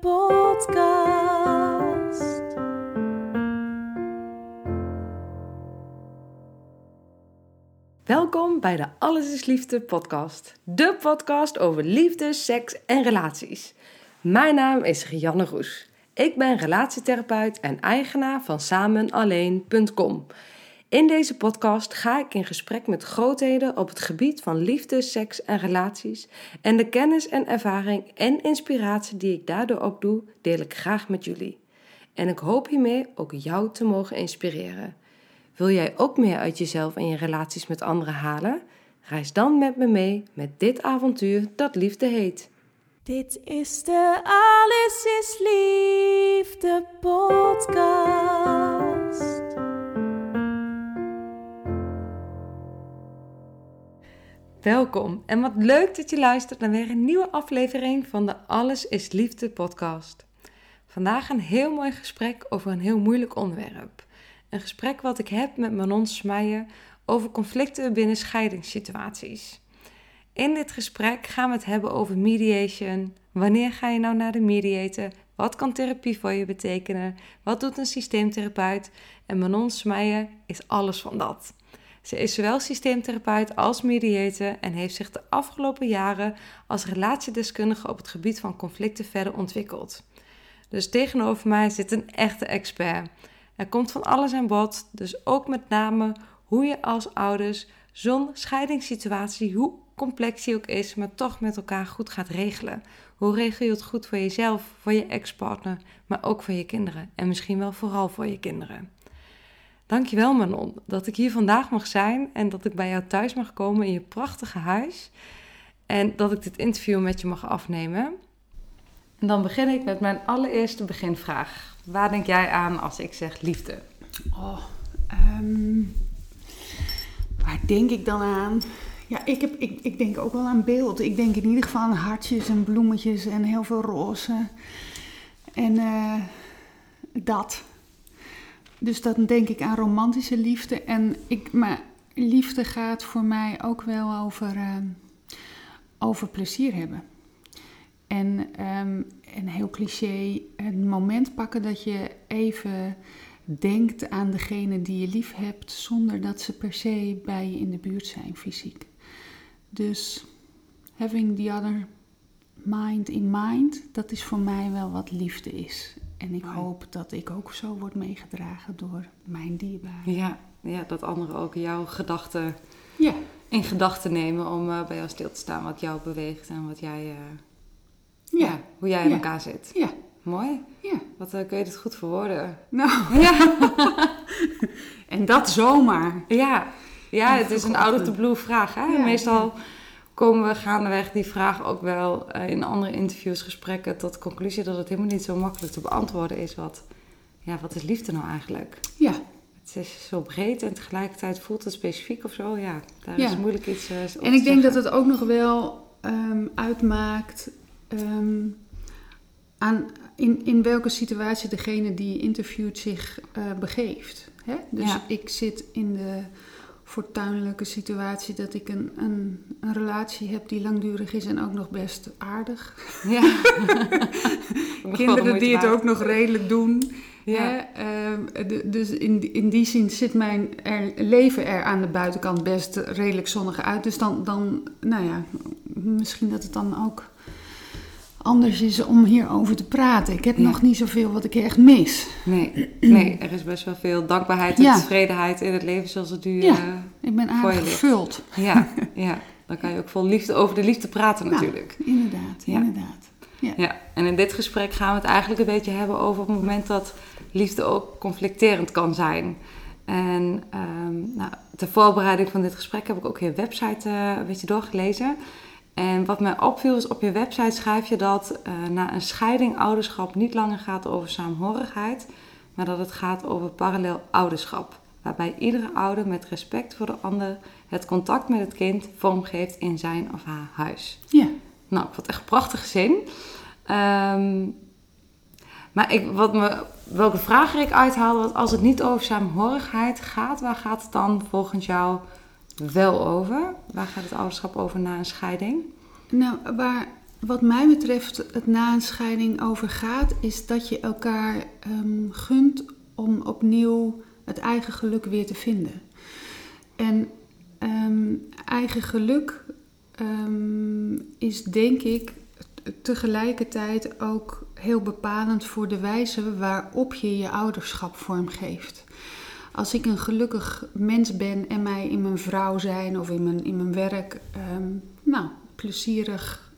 podcast. Welkom bij de Alles is Liefde podcast. De podcast over liefde, seks en relaties. Mijn naam is Rianne Roes. Ik ben relatietherapeut en eigenaar van samenalleen.com. In deze podcast ga ik in gesprek met grootheden op het gebied van liefde, seks en relaties. En de kennis en ervaring en inspiratie die ik daardoor opdoe, deel ik graag met jullie. En ik hoop hiermee ook jou te mogen inspireren. Wil jij ook meer uit jezelf en je relaties met anderen halen? Reis dan met me mee met dit avontuur dat liefde heet. Dit is de Alles is Liefde podcast. Welkom en wat leuk dat je luistert naar weer een nieuwe aflevering van de Alles is Liefde podcast. Vandaag een heel mooi gesprek over een heel moeilijk onderwerp. Een gesprek wat ik heb met Manon Smeijer over conflicten binnen scheidingssituaties. In dit gesprek gaan we het hebben over mediation. Wanneer ga je nou naar de mediator? Wat kan therapie voor je betekenen? Wat doet een systeemtherapeut? En Manon Smeijer is alles van dat. Ze is zowel systeemtherapeut als mediator en heeft zich de afgelopen jaren als relatiedeskundige op het gebied van conflicten verder ontwikkeld. Dus tegenover mij zit een echte expert. Er komt van alles aan bod, dus ook met name hoe je als ouders zo'n scheidingssituatie, hoe complex die ook is, maar toch met elkaar goed gaat regelen. Hoe regel je het goed voor jezelf, voor je ex-partner, maar ook voor je kinderen en misschien wel vooral voor je kinderen. Dankjewel Manon dat ik hier vandaag mag zijn en dat ik bij jou thuis mag komen in je prachtige huis en dat ik dit interview met je mag afnemen. En dan begin ik met mijn allereerste beginvraag. Waar denk jij aan als ik zeg liefde? Oh, ehm, waar denk ik dan aan? Ja, ik, heb, ik, ik denk ook wel aan beeld. Ik denk in ieder geval aan hartjes en bloemetjes en heel veel roze. En eh, dat. Dus dan denk ik aan romantische liefde. En ik, maar liefde gaat voor mij ook wel over, uh, over plezier hebben. En een heel cliché, het moment pakken dat je even denkt aan degene die je lief hebt, zonder dat ze per se bij je in de buurt zijn fysiek. Dus having the other mind in mind, dat is voor mij wel wat liefde is. En ik hoop dat ik ook zo word meegedragen door mijn dierbaren. Ja, ja dat anderen ook jouw gedachten ja. in gedachten nemen om uh, bij jou stil te staan wat jou beweegt en wat jij, uh, ja. ja. hoe jij in Ja. elkaar zit. Ja. Mooi. Ja. Wat uh, kun je dit goed verwoorden? Nou, Ja, en dat zomaar. ja. ja het is een out of the blue vraag. Hè? Meestal komen we gaandeweg die vraag ook wel eh, in andere interviews, gesprekken tot de conclusie dat het helemaal niet zo makkelijk te beantwoorden is. Wat, ja, wat is liefde nou eigenlijk? Ja. Het is zo breed en tegelijkertijd voelt het specifiek of zo. Ja, daar Ja. is moeilijk iets op En ik denk dat het ook nog wel ehm, uitmaakt ehm, aan in, in welke situatie degene die interviewt zich eh, begeeft. Hè? Dus Ja. ik zit in de fortuinlijke situatie dat ik een, een, een relatie heb die langdurig is en ook nog best aardig. Ja. Kinderen die het ook nog redelijk doen. Ja. Ehm, dus in, in die zin zit mijn er, leven er aan de buitenkant best redelijk zonnig uit. Dus dan, dan, nou ja, misschien dat het dan ook anders is om hierover te praten. Ik heb Ja. nog niet zoveel wat ik echt mis. Nee, nee, er is best wel veel dankbaarheid en Ja. tevredenheid in het leven zoals het nu... Ja. Eh, Ik ben Voor aardig je ligt. gevuld. ja, ja, dan kan je ook vol liefde over de liefde praten Nou, natuurlijk. Inderdaad, Ja. inderdaad. Ja. Ja, en in dit gesprek gaan we het eigenlijk een beetje hebben over het moment dat liefde ook conflicterend kan zijn. En ehm, nou, ter voorbereiding van dit gesprek heb ik ook je website eh, een beetje doorgelezen. En wat mij opviel is op je website schrijf je dat uh, na een scheiding ouderschap niet langer gaat over saamhorigheid, maar dat het gaat over parallel ouderschap. Waarbij iedere ouder met respect voor de ander het contact met het kind vormgeeft in zijn of haar huis. Ja. Nou, ik vond het echt een prachtige zin. Ehm, maar ik, wat me, welke vraag ik uithaalde, was als het niet over saamhorigheid gaat, waar gaat het dan volgens jou wel over? Waar gaat het ouderschap over na een scheiding? Nou, waar wat mij betreft het na een scheiding over gaat, is dat je elkaar um, gunt om opnieuw het eigen geluk weer te vinden. En um, eigen geluk um, is denk ik tegelijkertijd ook heel bepalend voor de wijze waarop je je ouderschap vormgeeft. Als ik een gelukkig mens ben en mij in mijn vrouw zijn of in mijn, in mijn werk um, nou, plezierig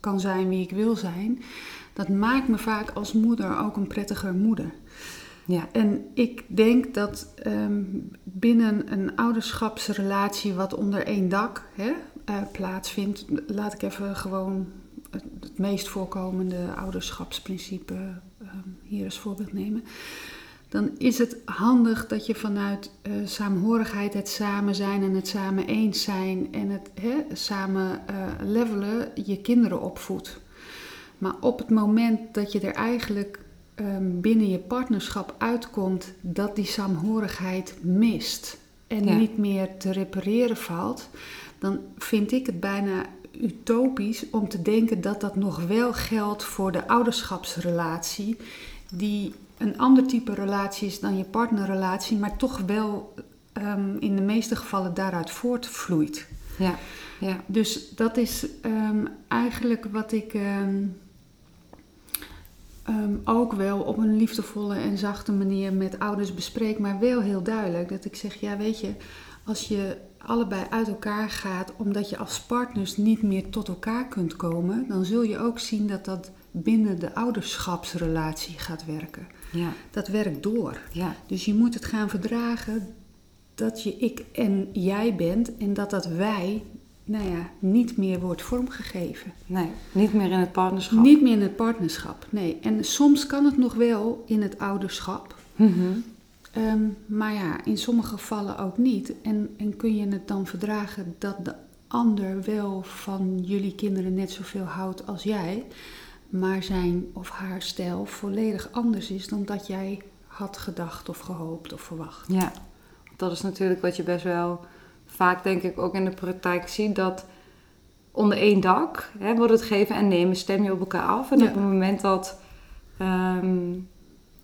kan zijn wie ik wil zijn, dat maakt me vaak als moeder ook een prettiger moeder. Ja. En ik denk dat um, binnen een ouderschapsrelatie wat onder één dak hè, uh, plaatsvindt, laat ik even gewoon het, meest voorkomende ouderschapsprincipe um, hier als voorbeeld nemen. Dan is het handig dat je vanuit uh, saamhorigheid, het samen zijn en het samen eens zijn en het hè, samen uh, levelen je kinderen opvoedt. Maar op het moment dat je er eigenlijk um, binnen je partnerschap uitkomt dat die saamhorigheid mist en ja. niet meer te repareren valt, dan vind ik het bijna utopisch om te denken dat dat nog wel geldt voor de ouderschapsrelatie, die een ander type relatie is dan je partnerrelatie, maar toch wel um, in de meeste gevallen daaruit voortvloeit. Ja, ja. Dus dat is um, eigenlijk wat ik um, ook wel op een liefdevolle en zachte manier met ouders bespreek, maar wel heel duidelijk. Dat ik zeg, ja weet je, als je allebei uit elkaar gaat omdat je als partners niet meer tot elkaar kunt komen, dan zul je ook zien dat dat binnen de ouderschapsrelatie gaat werken. Ja. Dat werkt door. Ja. Dus je moet het gaan verdragen dat je ik en jij bent en dat dat wij, nou ja, niet meer wordt vormgegeven. Nee, niet meer in het partnerschap. Niet meer in het partnerschap, nee. En soms kan het nog wel in het ouderschap. Mm -hmm. Um, maar ja, in sommige gevallen ook niet. En, en kun je het dan verdragen dat de ander wel van jullie kinderen net zoveel houdt als jij, maar zijn of haar stijl volledig anders is dan dat jij had gedacht of gehoopt of verwacht. Ja, dat is natuurlijk wat je best wel vaak, denk ik, ook in de praktijk ziet. Dat onder één dak hè, wordt het geven en nemen, stem je op elkaar af. En ja. op het moment dat. Um,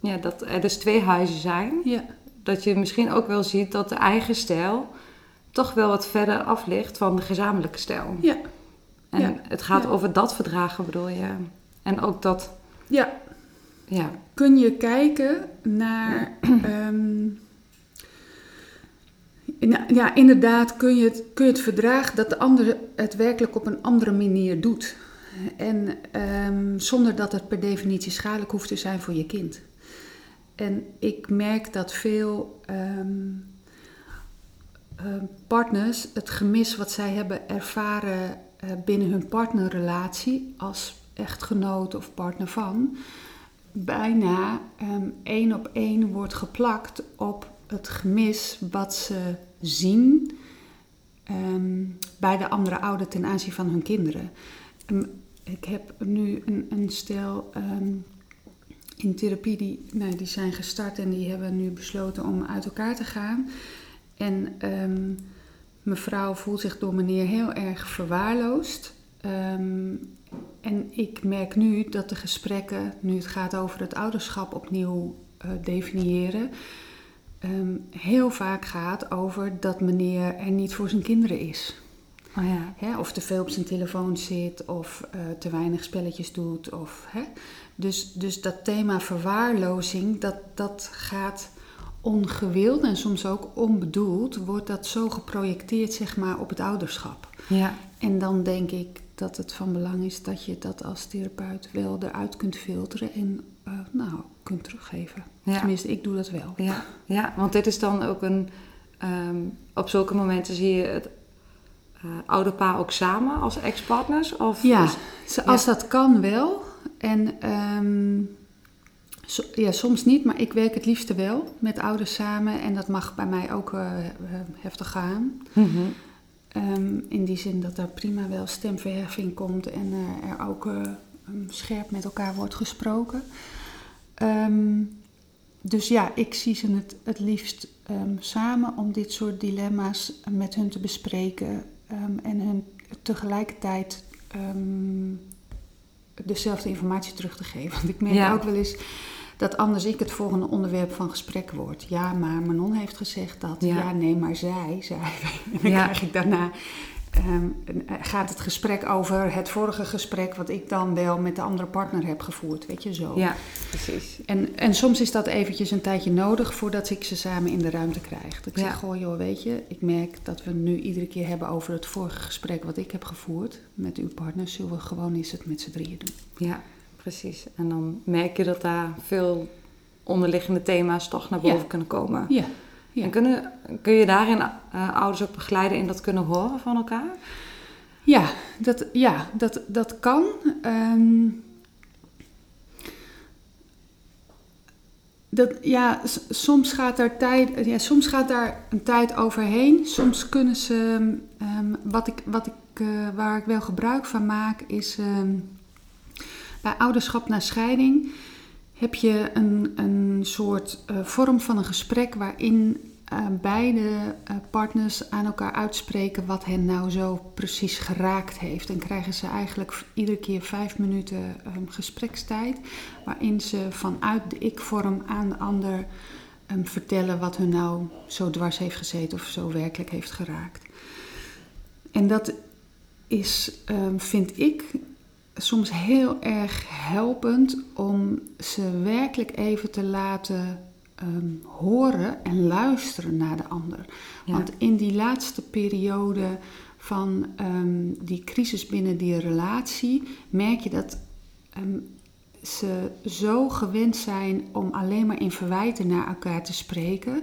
ja, dat er dus twee huizen zijn. Ja. Dat je misschien ook wel ziet dat de eigen stijl toch wel wat verder af ligt van de gezamenlijke stijl. Ja. En ja. het gaat over dat verdragen, bedoel je. En ook dat. Ja. Ja. Kun je kijken naar. um, ja, inderdaad, kun je, het, kun je het verdragen dat de ander het werkelijk op een andere manier doet. En um, zonder dat het per definitie schadelijk hoeft te zijn voor je kind. En ik merk dat veel um, uh, partners het gemis wat zij hebben ervaren uh, binnen hun partnerrelatie als echtgenoot of partner van, bijna um, één op één wordt geplakt op het gemis wat ze zien um, bij de andere ouder ten aanzien van hun kinderen. ik heb nu een, een stel in therapie die, nou, die zijn gestart en die hebben nu besloten om uit elkaar te gaan. En mevrouw voelt zich door meneer heel erg verwaarloosd. En ik merk nu dat de gesprekken, nu het gaat over het ouderschap opnieuw uh, definiëren, um, heel vaak gaat over dat meneer er niet voor zijn kinderen is. Oh ja. Hè, of te veel op zijn telefoon zit, of uh, te weinig spelletjes doet. Of, hè. Dus, dus dat thema verwaarlozing, dat, dat gaat ongewild en soms ook onbedoeld, wordt dat zo geprojecteerd zeg maar, op het ouderschap. Ja. En dan denk ik dat het van belang is dat je dat als therapeut wel eruit kunt filteren en uh, nou, kunt teruggeven. Ja. Tenminste, ik doe dat wel. Ja, ja want dit is dan ook een. Um, op zulke momenten zie je het uh, ouderpaar ook samen als ex-partners? Of Ja, is- als dat kan wel. En ehm, so- ja, soms niet, maar ik werk het liefste wel met ouders samen. En dat mag bij mij ook eh, eh, heftig gaan. Mhm. Ehm, in die zin dat er prima wel stemverheffing komt en eh, er ook eh, scherp met elkaar wordt gesproken. Ehm, dus ja, ik zie ze het, het liefst ehm, samen om dit soort dilemma's met hun te bespreken ehm, en hun tegelijkertijd ehm, dezelfde informatie terug te geven. Want ik merk Ja. ook wel eens dat anders ik het volgende onderwerp van gesprek word. Ja, maar Manon heeft gezegd dat. Ja. Ja, nee, maar zij, zij. En dan Ja. krijg ik daarna... ehm, een- gaat het gesprek over het vorige gesprek... wat ik dan wel met de andere partner heb gevoerd. Weet je, zo. Ja, precies. En, en soms is dat eventjes een tijdje nodig... voordat ik ze samen in de ruimte krijg. Dat ik Ja. zeg, goh joh, weet je... ik merk dat we nu iedere keer hebben over het vorige gesprek... wat ik heb gevoerd met uw partner. Zullen we gewoon eens het met z'n drieën doen? Ja, precies. En dan merk je dat daar veel onderliggende thema's toch naar boven Ja. kunnen komen. Ja. Ja. En kunnen, kun je daarin eh, ouders ook begeleiden in dat kunnen horen van elkaar? Ja, dat, ja, dat, dat kan. Ehm, dat, ja, soms gaat, er tijd, ja, soms gaat daar een tijd overheen. Soms kunnen ze. ehm, wat ik, wat ik, eh, waar ik wel gebruik van maak, is. ehm, bij ouderschap na scheiding heb je een, een soort eh, vorm van een gesprek waarin eh, beide eh, partners aan elkaar uitspreken wat hen nou zo precies geraakt heeft. En krijgen ze eigenlijk iedere keer vijf minuten ehm, gesprekstijd, waarin ze vanuit de ik-vorm aan de ander ehm, vertellen wat hun nou zo dwars heeft gezeten of zo werkelijk heeft geraakt. En dat is, ehm, vind ik, soms heel erg helpend om ze werkelijk even te laten ehm, horen en luisteren naar de ander. Ja. Want in die laatste periode van ehm, die crisis binnen die relatie merk je dat ehm, ze zo gewend zijn om alleen maar in verwijten naar elkaar te spreken,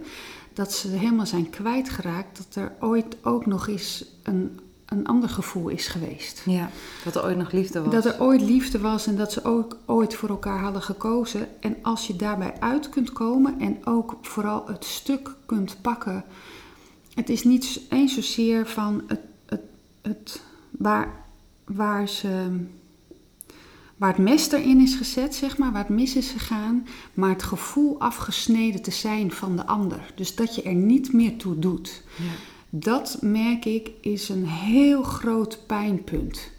dat ze helemaal zijn kwijtgeraakt dat er ooit ook nog eens een, een ander gevoel is geweest. Ja, dat er ooit nog liefde was. Dat er ooit liefde was en dat ze ook ooit voor elkaar hadden gekozen. En als je daarbij uit kunt komen en ook vooral het stuk kunt pakken. Het is niet eens zozeer van het, het, het, waar, waar, ze, waar het mes erin is gezet, zeg maar, waar het mis is gegaan. Maar het gevoel afgesneden te zijn van de ander. Dus dat je er niet meer toe doet. Ja. Dat merk ik is een heel groot pijnpunt.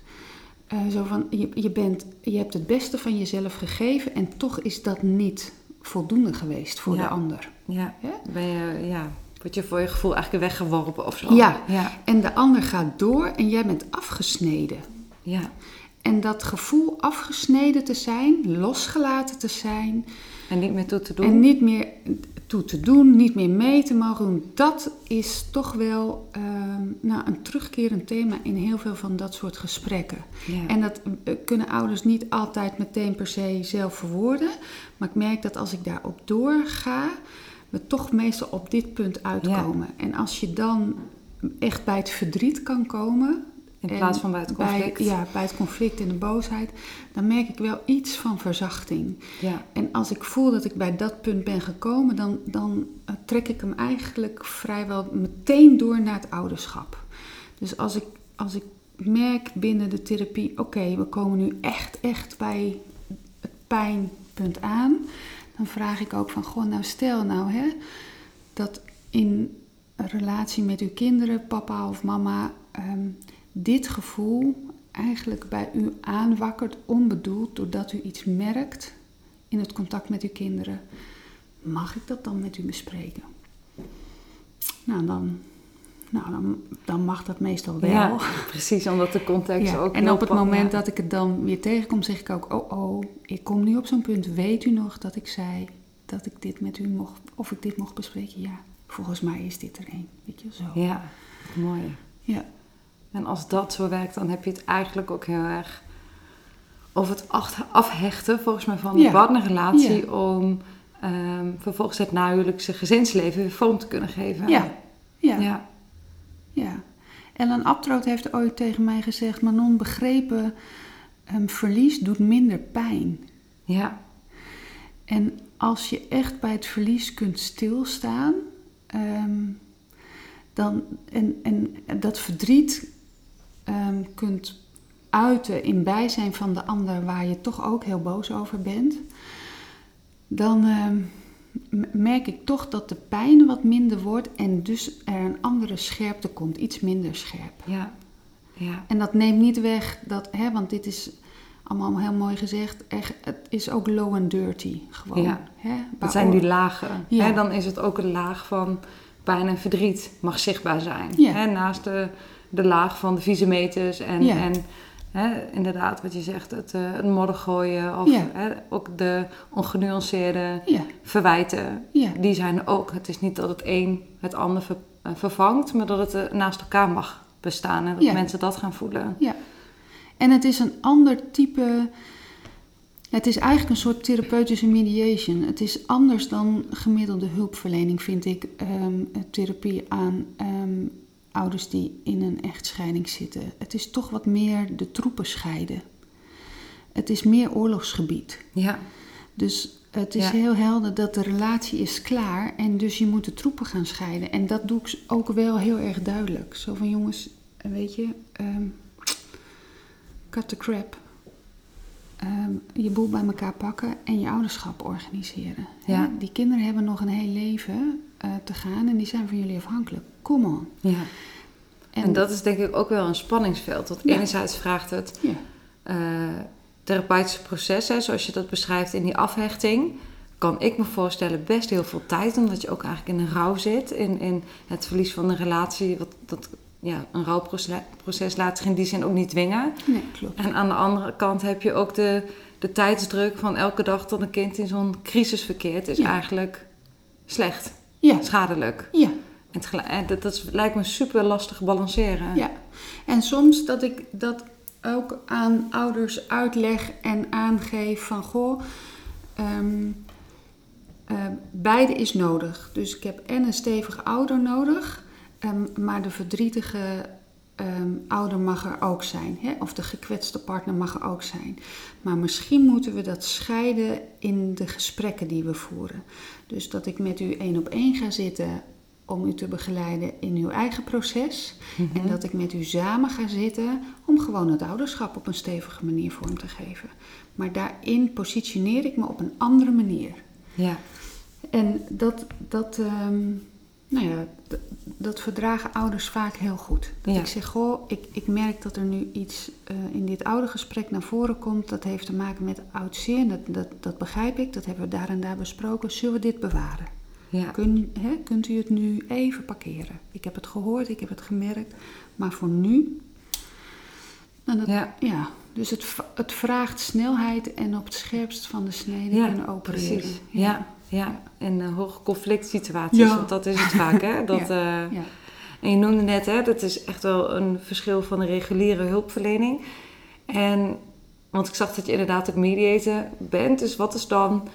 Eh, zo van, je, je, bent, je hebt het beste van jezelf gegeven en toch is dat niet voldoende geweest voor Ja. de ander. Ja, Hè? ben je, ja, word je voor je gevoel eigenlijk weggeworpen of zo. Ja. ja. En de ander gaat door en jij bent afgesneden. Ja. En dat gevoel afgesneden te zijn, losgelaten te zijn En niet meer toe te doen. en niet meer toe te doen, niet meer mee te mogen doen, dat is toch wel ehm, nou, een terugkerend thema in heel veel van dat soort gesprekken. ja. En dat eh, kunnen ouders niet altijd meteen per se zelf verwoorden. Maar ik merk dat als ik daarop doorga, we toch meestal op dit punt uitkomen. En als je dan echt bij het verdriet kan komen. In en plaats van bij het conflict. ja, bij het conflict en de boosheid. Dan merk ik wel iets van verzachting. ja. En als ik voel dat ik bij dat punt ben gekomen, dan, dan eh, trek ik hem eigenlijk vrijwel meteen door naar het ouderschap. Dus als ik, als ik merk binnen de therapie, oké, we komen nu echt, echt bij het pijnpunt aan, dan vraag ik ook van, goh, nou stel nou hè, dat in een relatie met uw kinderen, papa of mama, ehm, dit gevoel eigenlijk bij u aanwakkert, onbedoeld, doordat u iets merkt in het contact met uw kinderen. Mag ik dat dan met u bespreken? Nou, dan, nou, dan, dan mag dat meestal wel. Ja, precies, omdat de context Ja, ook En op het moment ja. dat ik het dan weer tegenkom, zeg ik ook: Oh, oh, ik kom nu op zo'n punt. Weet u nog dat ik zei dat ik dit met u mocht, of ik dit mocht bespreken? Ja, volgens mij is dit er één. Weet je zo. Ja, mooi. Ja. En als dat zo werkt, dan heb je het eigenlijk ook heel erg over het afhechten, volgens mij, van de Ja. partnerrelatie. Om ehm, vervolgens het nahuwelijkse gezinsleven weer vorm te kunnen geven. Ja. Ja. ja. Ja. Ellen Abtroot heeft ooit tegen mij gezegd: Manon, begrepen ehm, verlies doet minder pijn. Ja, En als je echt bij het verlies kunt stilstaan, ehm, dan, en, en dat verdriet ehm, kunt uiten in bijzijn van de ander waar je toch ook heel boos over bent, dan ehm, merk ik toch dat de pijn wat minder wordt en dus er een andere scherpte komt, iets minder scherp. ja, ja. En dat neemt niet weg dat, hè, want dit is allemaal heel mooi gezegd, echt, het is ook low and dirty gewoon. Ja. Hè? Dat zijn die lagen. Ja. Hè, dan is het ook een laag van pijn en verdriet mag zichtbaar zijn. Ja. Hè, naast de, de laag van de vieze meters en, Ja. en hè, inderdaad wat je zegt, het, eh, het modder gooien of Ja. hè, ook de ongenuanceerde Ja, verwijten. ja, Die zijn er ook. Het is niet dat het een het ander ver- eh, vervangt, maar dat het eh, naast elkaar mag bestaan en dat mensen dat gaan voelen. ja. En het is een ander type. Het is eigenlijk een soort therapeutische mediation. Het is anders dan gemiddelde hulpverlening, vind ik. ehm, therapie aan ehm, ouders die in een echtscheiding zitten. Het is toch wat meer de troepen scheiden. Het is meer oorlogsgebied. Ja, Dus het is Ja. heel helder dat de relatie is klaar en dus je moet de troepen gaan scheiden. En dat doe ik ook wel heel erg duidelijk. Zo van jongens, weet je, ehm, cut the crap. Ehm, je boel bij elkaar pakken en je ouderschap organiseren. Ja. Die kinderen hebben nog een heel leven eh, te gaan en die zijn van jullie afhankelijk. Come on. ja. En, dat is denk ik ook wel een spanningsveld. Want Ja. enerzijds vraagt het Ja, eh, therapeutische processen, zoals je dat beschrijft in die afhechting, kan ik me voorstellen best heel veel tijd, omdat je ook eigenlijk in een rouw zit, in, in het verlies van een relatie. Wat, dat, ja, een rouwproces proces laat zich in die zin ook niet dwingen. nee, klopt. En aan de andere kant heb je ook de, de tijdsdruk van elke dag dat een kind in zo'n crisis verkeert, is Ja. eigenlijk slecht, Ja, schadelijk. ja. En dat, dat lijkt me super lastig balanceren. Ja, en soms dat ik dat ook aan ouders uitleg en aangeef van goh, ehm, eh, beide is nodig. Dus ik heb en een stevige ouder nodig, ehm, maar de verdrietige ehm, ouder mag er ook zijn. Hè? Of de gekwetste partner mag er ook zijn. Maar misschien moeten we dat scheiden in de gesprekken die we voeren. Dus dat ik met u één op één ga zitten om u te begeleiden in uw eigen proces. Mhm. En dat ik met u samen ga zitten om gewoon het ouderschap op een stevige manier vorm te geven. Maar daarin positioneer ik me op een andere manier. Ja. En dat, dat, ehm, nou ja, dat verdragen ouders vaak heel goed. Dat Ja. ik zeg, goh, ik, ik merk dat er nu iets eh, in dit oude gesprek naar voren komt. Dat heeft te maken met oud zeer. Dat, dat, dat begrijp ik, dat hebben we daar en daar besproken. Zullen we dit bewaren? Ja. Kun, hè, kunt u het nu even parkeren? Ik heb het gehoord, ik heb het gemerkt. Maar voor nu... Dat, Ja. ja, dus het, het vraagt snelheid en op het scherpst van de snede Ja, kunnen opereren. Precies. Ja, ja. in uh, hoge conflict situaties, Ja. want dat is het vaak, hè? Dat, eh, Ja. En je noemde net, hè, dat is echt wel een verschil van de reguliere hulpverlening. En, want ik zag dat je inderdaad ook mediator bent, dus wat is dan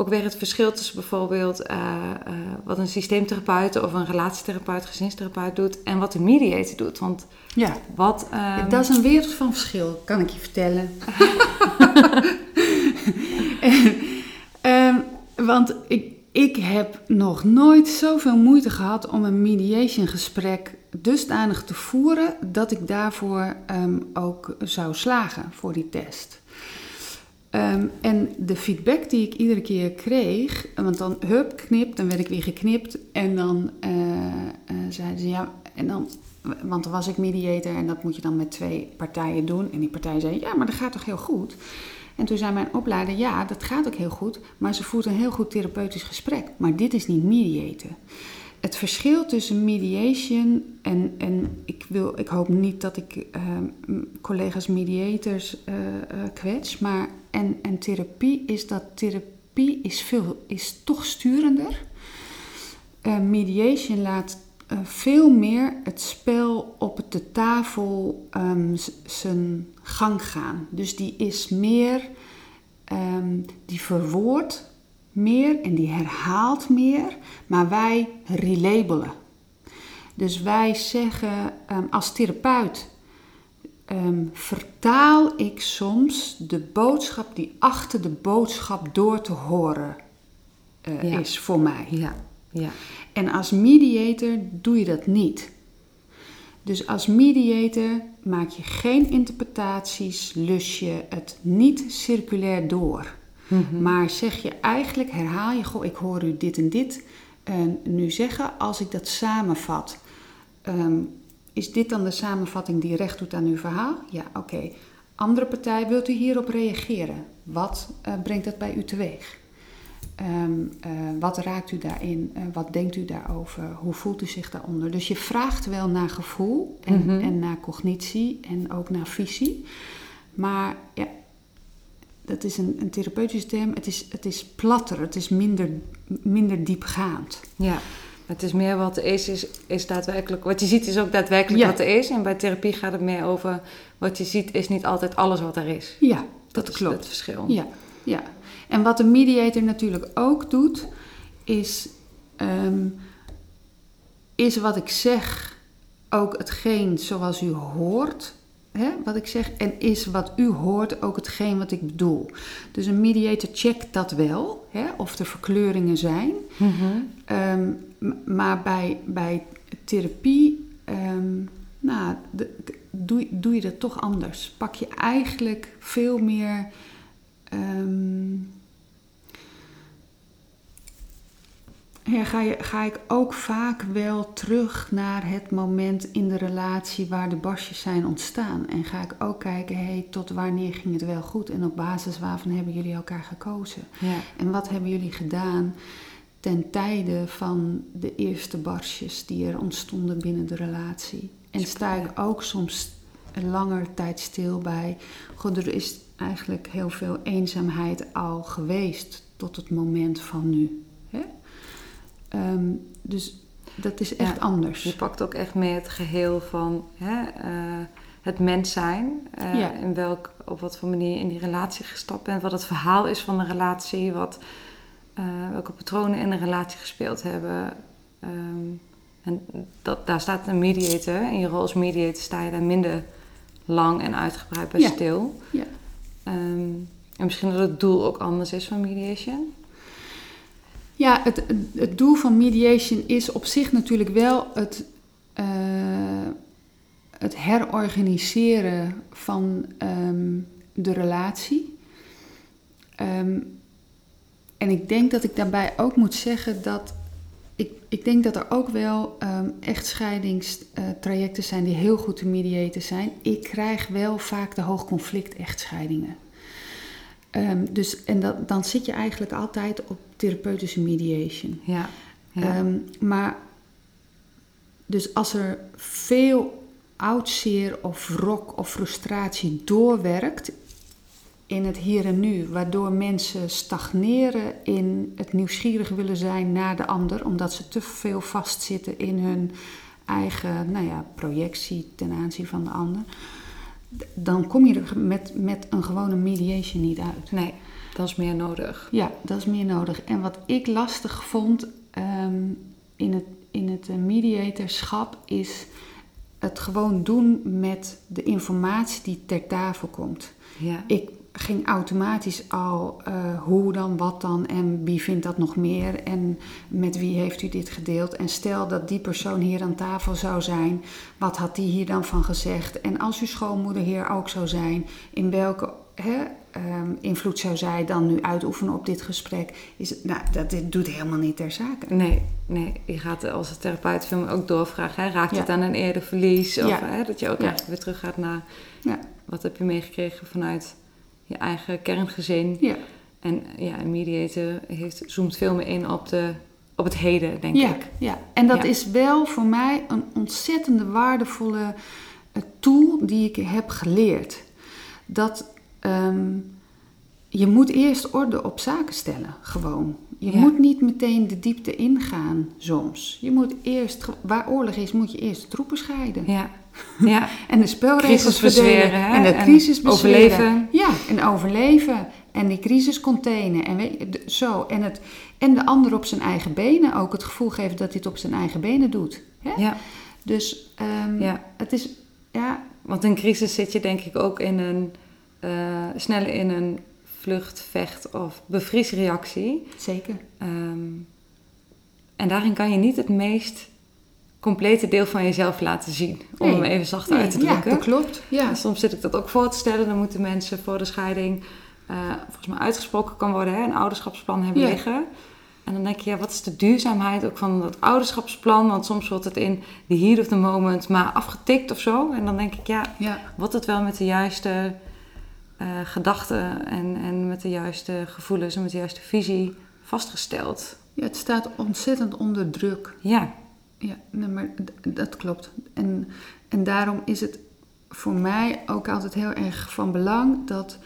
ook weer het verschil tussen bijvoorbeeld eh, eh, wat een systeemtherapeut of een relatietherapeut, gezinstherapeut doet en wat een mediator doet? Want ja. wat... ehm, dat is een wereld van verschil, kan ik je vertellen. Ehm, want ik, ik heb nog nooit zoveel moeite gehad om een mediation gesprek dusdanig te voeren dat ik daarvoor ehm, ook zou slagen voor die test. Ehm, en de feedback die ik iedere keer kreeg, want dan hup, knipt, dan werd ik weer geknipt en dan eh, eh, zeiden ze ja, en dan, want dan was ik mediator en dat moet je dan met twee partijen doen. En die partij zei ja, maar dat gaat toch heel goed. En toen zei mijn opleider ja, dat gaat ook heel goed, maar ze voert een heel goed therapeutisch gesprek. Maar dit is niet mediaten. Het verschil tussen mediation en, en ik, wil, ik hoop niet dat ik uh, collega's mediators uh, kwets, maar en, en therapie is dat therapie is, veel, is toch sturender. Uh, mediation laat uh, veel meer het spel op de tafel um, zijn gang gaan. Dus die is meer, um, die verwoordt meer en die herhaalt meer, maar wij relabelen. Dus wij zeggen ehm, als therapeut ehm, vertaal ik soms de boodschap die achter de boodschap door te horen eh, Ja. is voor mij. Ja, ja. En als mediator doe je dat niet. Dus als mediator maak je geen interpretaties, lus je het niet circulair door. Mhm. Maar zeg je eigenlijk, herhaal je, goh, ik hoor u dit en dit eh, nu zeggen. Als ik dat samenvat, ehm, is dit dan de samenvatting die recht doet aan uw verhaal? Ja, oké. Andere partij, wilt u hierop reageren? Wat eh, brengt dat bij u teweeg? Ehm, eh, wat raakt u daarin? Eh, wat denkt u daarover? Hoe voelt u zich daaronder? Dus je vraagt wel naar gevoel en, Mhm. en naar cognitie en ook naar visie. Maar ja, dat is een, een therapeutische term. Het is, het is platter, het is minder, minder diepgaand. Ja, het is meer wat er is, is, is daadwerkelijk. Wat je ziet is ook daadwerkelijk Ja. wat er is. En bij therapie gaat het meer over wat je ziet is niet altijd alles wat er is. Ja, dat, is klopt. het verschil. Ja, ja. En wat de mediator natuurlijk ook doet, is, ehm, is wat ik zeg ook hetgeen zoals u hoort, hè, wat ik zeg, en is wat u hoort ook hetgeen wat ik bedoel. Dus een mediator checkt dat wel, hè, of er verkleuringen zijn. Mhm. Ehm, maar bij, bij therapie ehm, nou, de- doe, doe je dat toch anders. Pak je eigenlijk veel meer. ja, ga, je, ga ik ook vaak wel terug naar het moment in de relatie waar de basjes zijn ontstaan. En ga ik ook kijken, hey, tot wanneer ging het wel goed? En op basis waarvan hebben jullie elkaar gekozen? Ja. En wat hebben jullie gedaan ten tijde van de eerste barsjes die er ontstonden binnen de relatie? En sta ik ook soms een langer tijd stil bij. God, er is eigenlijk heel veel eenzaamheid al geweest tot het moment van nu. Hè? Ehm, dus dat is echt Ja, anders. Je pakt ook echt meer het geheel van hè, eh, het mens zijn. eh, Ja. in welk, op wat voor manier je in die relatie gestapt bent. Wat het verhaal is van de relatie. Wat, eh, welke patronen in de relatie gespeeld hebben. Ehm, en dat, daar staat een mediator. In je rol als mediator sta je daar minder lang en uitgebreid bij Ja. stil. Ja. Ehm, en misschien dat het doel ook anders is van mediation. Ja, het, het- het doel van mediation is op zich natuurlijk wel het, eh, het herorganiseren van ehm, de relatie. En ik denk dat ik daarbij ook moet zeggen dat ik, ik denk dat er ook wel ehm echtscheidingstrajecten zijn die heel goed te mediaten zijn. Ik krijg wel vaak de hoogconflict echtscheidingen. Ehm, dus, en dat, dan zit je eigenlijk altijd op therapeutische mediation. Ja. ja. Ehm, maar dus als er veel oudzeer of wrok of frustratie doorwerkt in het hier en nu, waardoor mensen stagneren in het nieuwsgierig willen zijn naar de ander, omdat ze te veel vastzitten in hun eigen nou ja, projectie ten aanzien van de ander, dan kom je er met, met een gewone mediation niet uit. nee, dat is meer nodig. Ja, dat is meer nodig. En wat ik lastig vond ehm, in het, in het mediatorschap is het gewoon doen met de informatie die ter tafel komt. Ja. Ik ging automatisch al eh, hoe dan, wat dan en wie vindt dat nog meer en met wie heeft u dit gedeeld. En stel dat die persoon hier aan tafel zou zijn, wat had die hier dan van gezegd? En als uw schoonmoeder hier ook zou zijn, in welke hè, ehm, invloed zou zij dan nu uitoefenen op dit gesprek? Is nou, dat dit doet helemaal niet ter zake. Nee, nee, je gaat als therapeut veel ook doorvragen. Hè? Raakt Ja. het aan een eerder verlies? Of Ja. hè, dat je ook Ja. weer terug gaat naar Ja. wat heb je meegekregen vanuit je eigen kerngezin. Ja, En ja, een mediator heeft, zoomt veel meer in op, de, op het heden, denk ja, ik. ja. en dat Ja. is wel voor mij een ontzettende waardevolle eh, tool die ik heb geleerd. Dat ehm, je moet eerst orde op zaken stellen, gewoon. Je Ja. moet niet meteen de diepte ingaan soms. Je moet eerst, waar oorlog is, moet je eerst de troepen scheiden. Ja, ja. En de spelregels Crisis verdelen. verzweren, hè? En de crisis bezweren. overleven. Ja, en overleven. En die crisis containen. En weet zo. En, het, en de ander op zijn eigen benen ook het gevoel geven dat hij het op zijn eigen benen doet. Hè? ja. Dus ehm, Ja. het is, ja, Want in crisis zit je denk ik ook in een, eh, sneller in een vlucht, vecht of bevriesreactie. zeker. Ehm, en daarin kan je niet het meest complete deel van jezelf laten zien. Om Nee. hem even zacht Nee, uit te ja, drukken. dat klopt. Ja. En soms zit ik dat ook voor te stellen. Dan moeten mensen voor de scheiding eh, volgens mij uitgesproken kan worden. Hè, een ouderschapsplan hebben Ja. liggen. En dan denk je, ja, wat is de duurzaamheid ook van dat ouderschapsplan? Want soms wordt het in the heat of the moment maar afgetikt of zo. En dan denk ik, ja, ja. wordt het wel met de juiste eh, gedachten en, en met de juiste gevoelens en met de juiste visie vastgesteld? ja, het staat ontzettend onder druk. Ja, Ja, nee, maar dat klopt. En, en daarom is het voor mij ook altijd heel erg van belang dat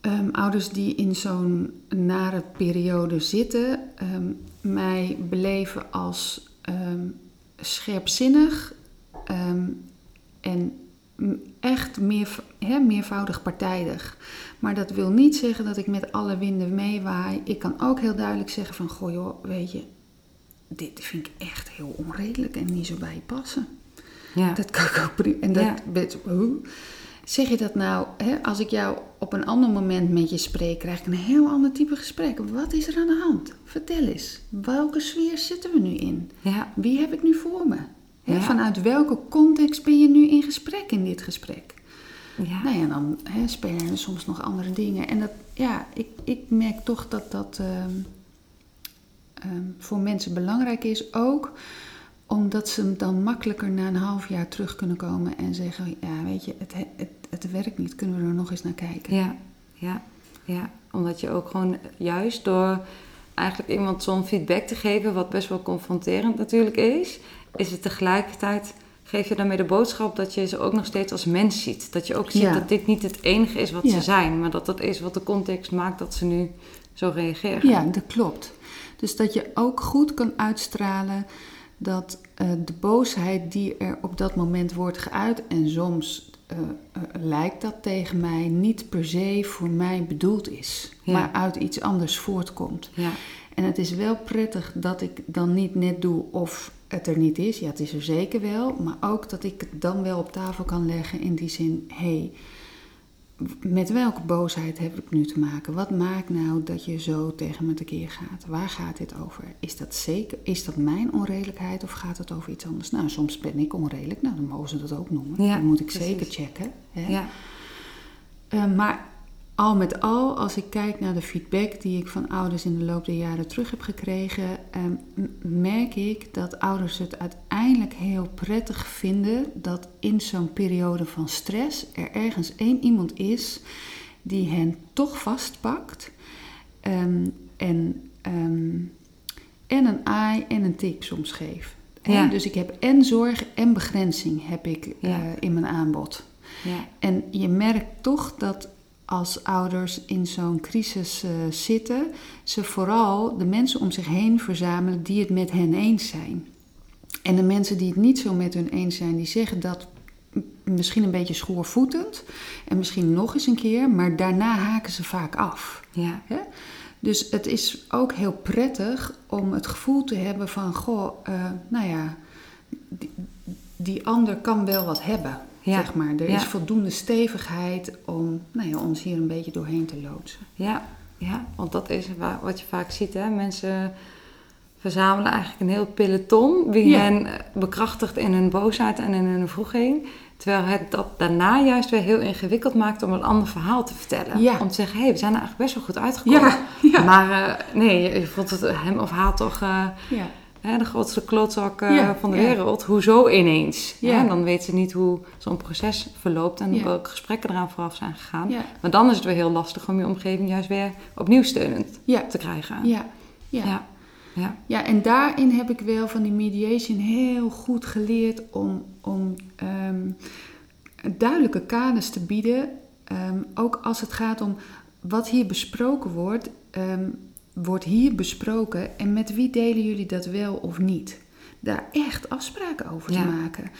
ehm, ouders die in zo'n nare periode zitten, ehm, mij beleven als ehm, scherpzinnig en echt meer, hè, meervoudig partijdig. Maar dat wil niet zeggen dat ik met alle winden meewaai. Ik kan ook heel duidelijk zeggen van, goh joh, weet je, dit vind ik echt heel onredelijk en niet zo bij je passen. ja. Dat kan ik ook prima. En dat, Ja. hoe? Zeg je dat nou, als ik jou op een ander moment met je spreek, krijg ik een heel ander type gesprek. Wat is er aan de hand? Vertel eens. Welke sfeer zitten we nu in? ja. Wie heb ik nu voor me? Ja. Vanuit welke context ben je nu in gesprek in dit gesprek? ja. Nou ja, dan spelen er soms nog andere dingen. En dat, ja, ik, ik merk toch dat dat ehm, ehm, voor mensen belangrijk is. Ook omdat ze dan makkelijker na een half jaar terug kunnen komen en zeggen: Ja, weet je, het, het, het werkt niet. Kunnen we er nog eens naar kijken? Ja, ja, ja. Omdat je ook gewoon juist door eigenlijk iemand zo'n feedback te geven, wat best wel confronterend natuurlijk is, is het tegelijkertijd, geef je daarmee de boodschap dat je ze ook nog steeds als mens ziet. Dat je ook ziet Ja. dat dit niet het enige is wat Ja. ze zijn, maar dat dat is wat de context maakt dat ze nu zo reageren. Ja, dat klopt. Dus dat je ook goed kan uitstralen dat eh, de boosheid die er op dat moment wordt geuit, en soms eh, eh, lijkt dat tegen mij, niet per se voor mij bedoeld is, Ja. maar uit iets anders voortkomt. Ja, En het is wel prettig dat ik dan niet net doe of het er niet is. Ja, het is er zeker wel. Maar ook dat ik het dan wel op tafel kan leggen in die zin... hé, hey, met welke boosheid heb ik nu te maken? Wat maakt nou dat je zo tegen me tekeer gaat? Waar gaat dit over? Is dat zeker? Is dat mijn onredelijkheid of gaat het over iets anders? Nou, soms ben ik onredelijk. Nou, dan mogen ze dat ook noemen. Ja, dat moet ik precies. zeker checken. Hè? ja, Eh, maar al met al, als ik kijk naar de feedback die ik van ouders in de loop der jaren terug heb gekregen, eh, m- merk ik dat ouders het uiteindelijk heel prettig vinden dat in zo'n periode van stress er ergens één iemand is die hen toch vastpakt ehm, en, ehm, en een aai en een tip soms geeft. Ja. Dus ik heb en zorg en begrenzing heb ik eh, in mijn aanbod. ja, En je merkt toch dat als ouders in zo'n crisis eh, zitten, ze vooral de mensen om zich heen verzamelen die het met hen eens zijn. En de mensen die het niet zo met hun eens zijn, die zeggen dat misschien een beetje schoorvoetend en misschien nog eens een keer, maar daarna haken ze vaak af. ja, Hè? Dus het is ook heel prettig om het gevoel te hebben van, goh, eh, nou ja, die, die ander kan wel wat hebben, Ja, zeg maar. Er ja. is voldoende stevigheid om nou ja, ons hier een beetje doorheen te loodsen. ja, ja. Want dat is wa- wat je vaak ziet, hè. Mensen verzamelen eigenlijk een heel peloton wie Ja. hen eh, bekrachtigt in hun boosheid en in hun vroeging. Terwijl het dat daarna juist weer heel ingewikkeld maakt om een ander verhaal te vertellen. Ja. Om te zeggen, hé, hey, we zijn er eigenlijk best wel goed uitgekomen. Ja, ja. Maar eh, nee, je, je vond het hem of haar toch Ja, hè, de grootste klootzak eh, Ja, van de ja. wereld. Hoezo ineens? Ja. Hè? Dan weet ze niet hoe zo'n proces verloopt en welke gesprekken eraan vooraf zijn gegaan. Maar dan is het weer heel lastig om je omgeving juist weer opnieuw steunend te krijgen. ja, ja. ja. ja. Ja, en daarin heb ik wel van die mediation heel goed geleerd om, om ehm, duidelijke kaders te bieden. Ehm, ook als het gaat om wat hier besproken wordt, ehm, wordt hier besproken en met wie delen jullie dat wel of niet. Daar echt afspraken over Ja. te maken.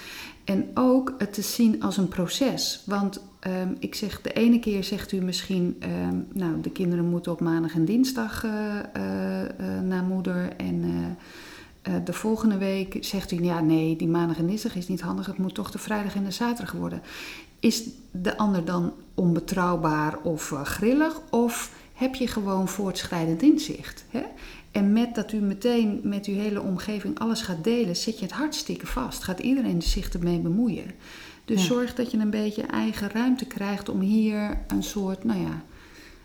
En ook het te zien als een proces. Want ehm, ik zeg, de ene keer zegt u misschien, ehm, nou, de kinderen moeten op maandag en dinsdag eh, eh, eh, naar moeder en de volgende week zegt u, ja nee, die maandag en dinsdag is niet handig, het moet toch de vrijdag en de zaterdag worden. Is de ander dan onbetrouwbaar of grillig? Of heb je gewoon voortschrijdend inzicht? Hè? En met dat u meteen met uw hele omgeving alles gaat delen, zit je het hartstikke vast. Gaat iedereen zich ermee bemoeien. Dus Ja. zorg dat je een beetje eigen ruimte krijgt om hier een soort, nou ja,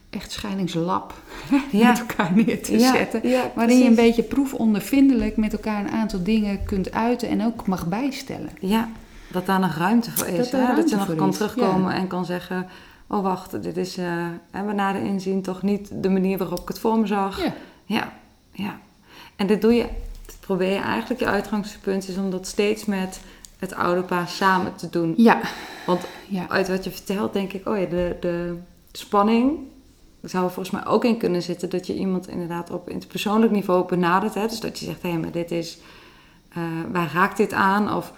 echtscheidingslab Ja. met elkaar neer te Ja, zetten. ja, Waarin je een beetje proefondervindelijk met elkaar een aantal dingen kunt uiten en ook mag bijstellen. Ja, dat daar nog ruimte voor is. Dat hè? dat je nog kan is, terugkomen en kan zeggen... Oh, wacht, dit is eh hè, we na de inzien toch niet de manier waarop ik het voor me zag. Ja. Ja, ja. En dit doe je, dit probeer je eigenlijk, je uitgangspunt is om dat steeds met het ouderpaar samen te doen. Ja. Want ja. uit wat je vertelt denk ik, oh ja, de, de spanning zou er volgens mij ook in kunnen zitten dat je iemand inderdaad op interpersoonlijk niveau benadert. Hè? Dus dat je zegt, hé, maar dit is, eh, waar raakt dit aan? Of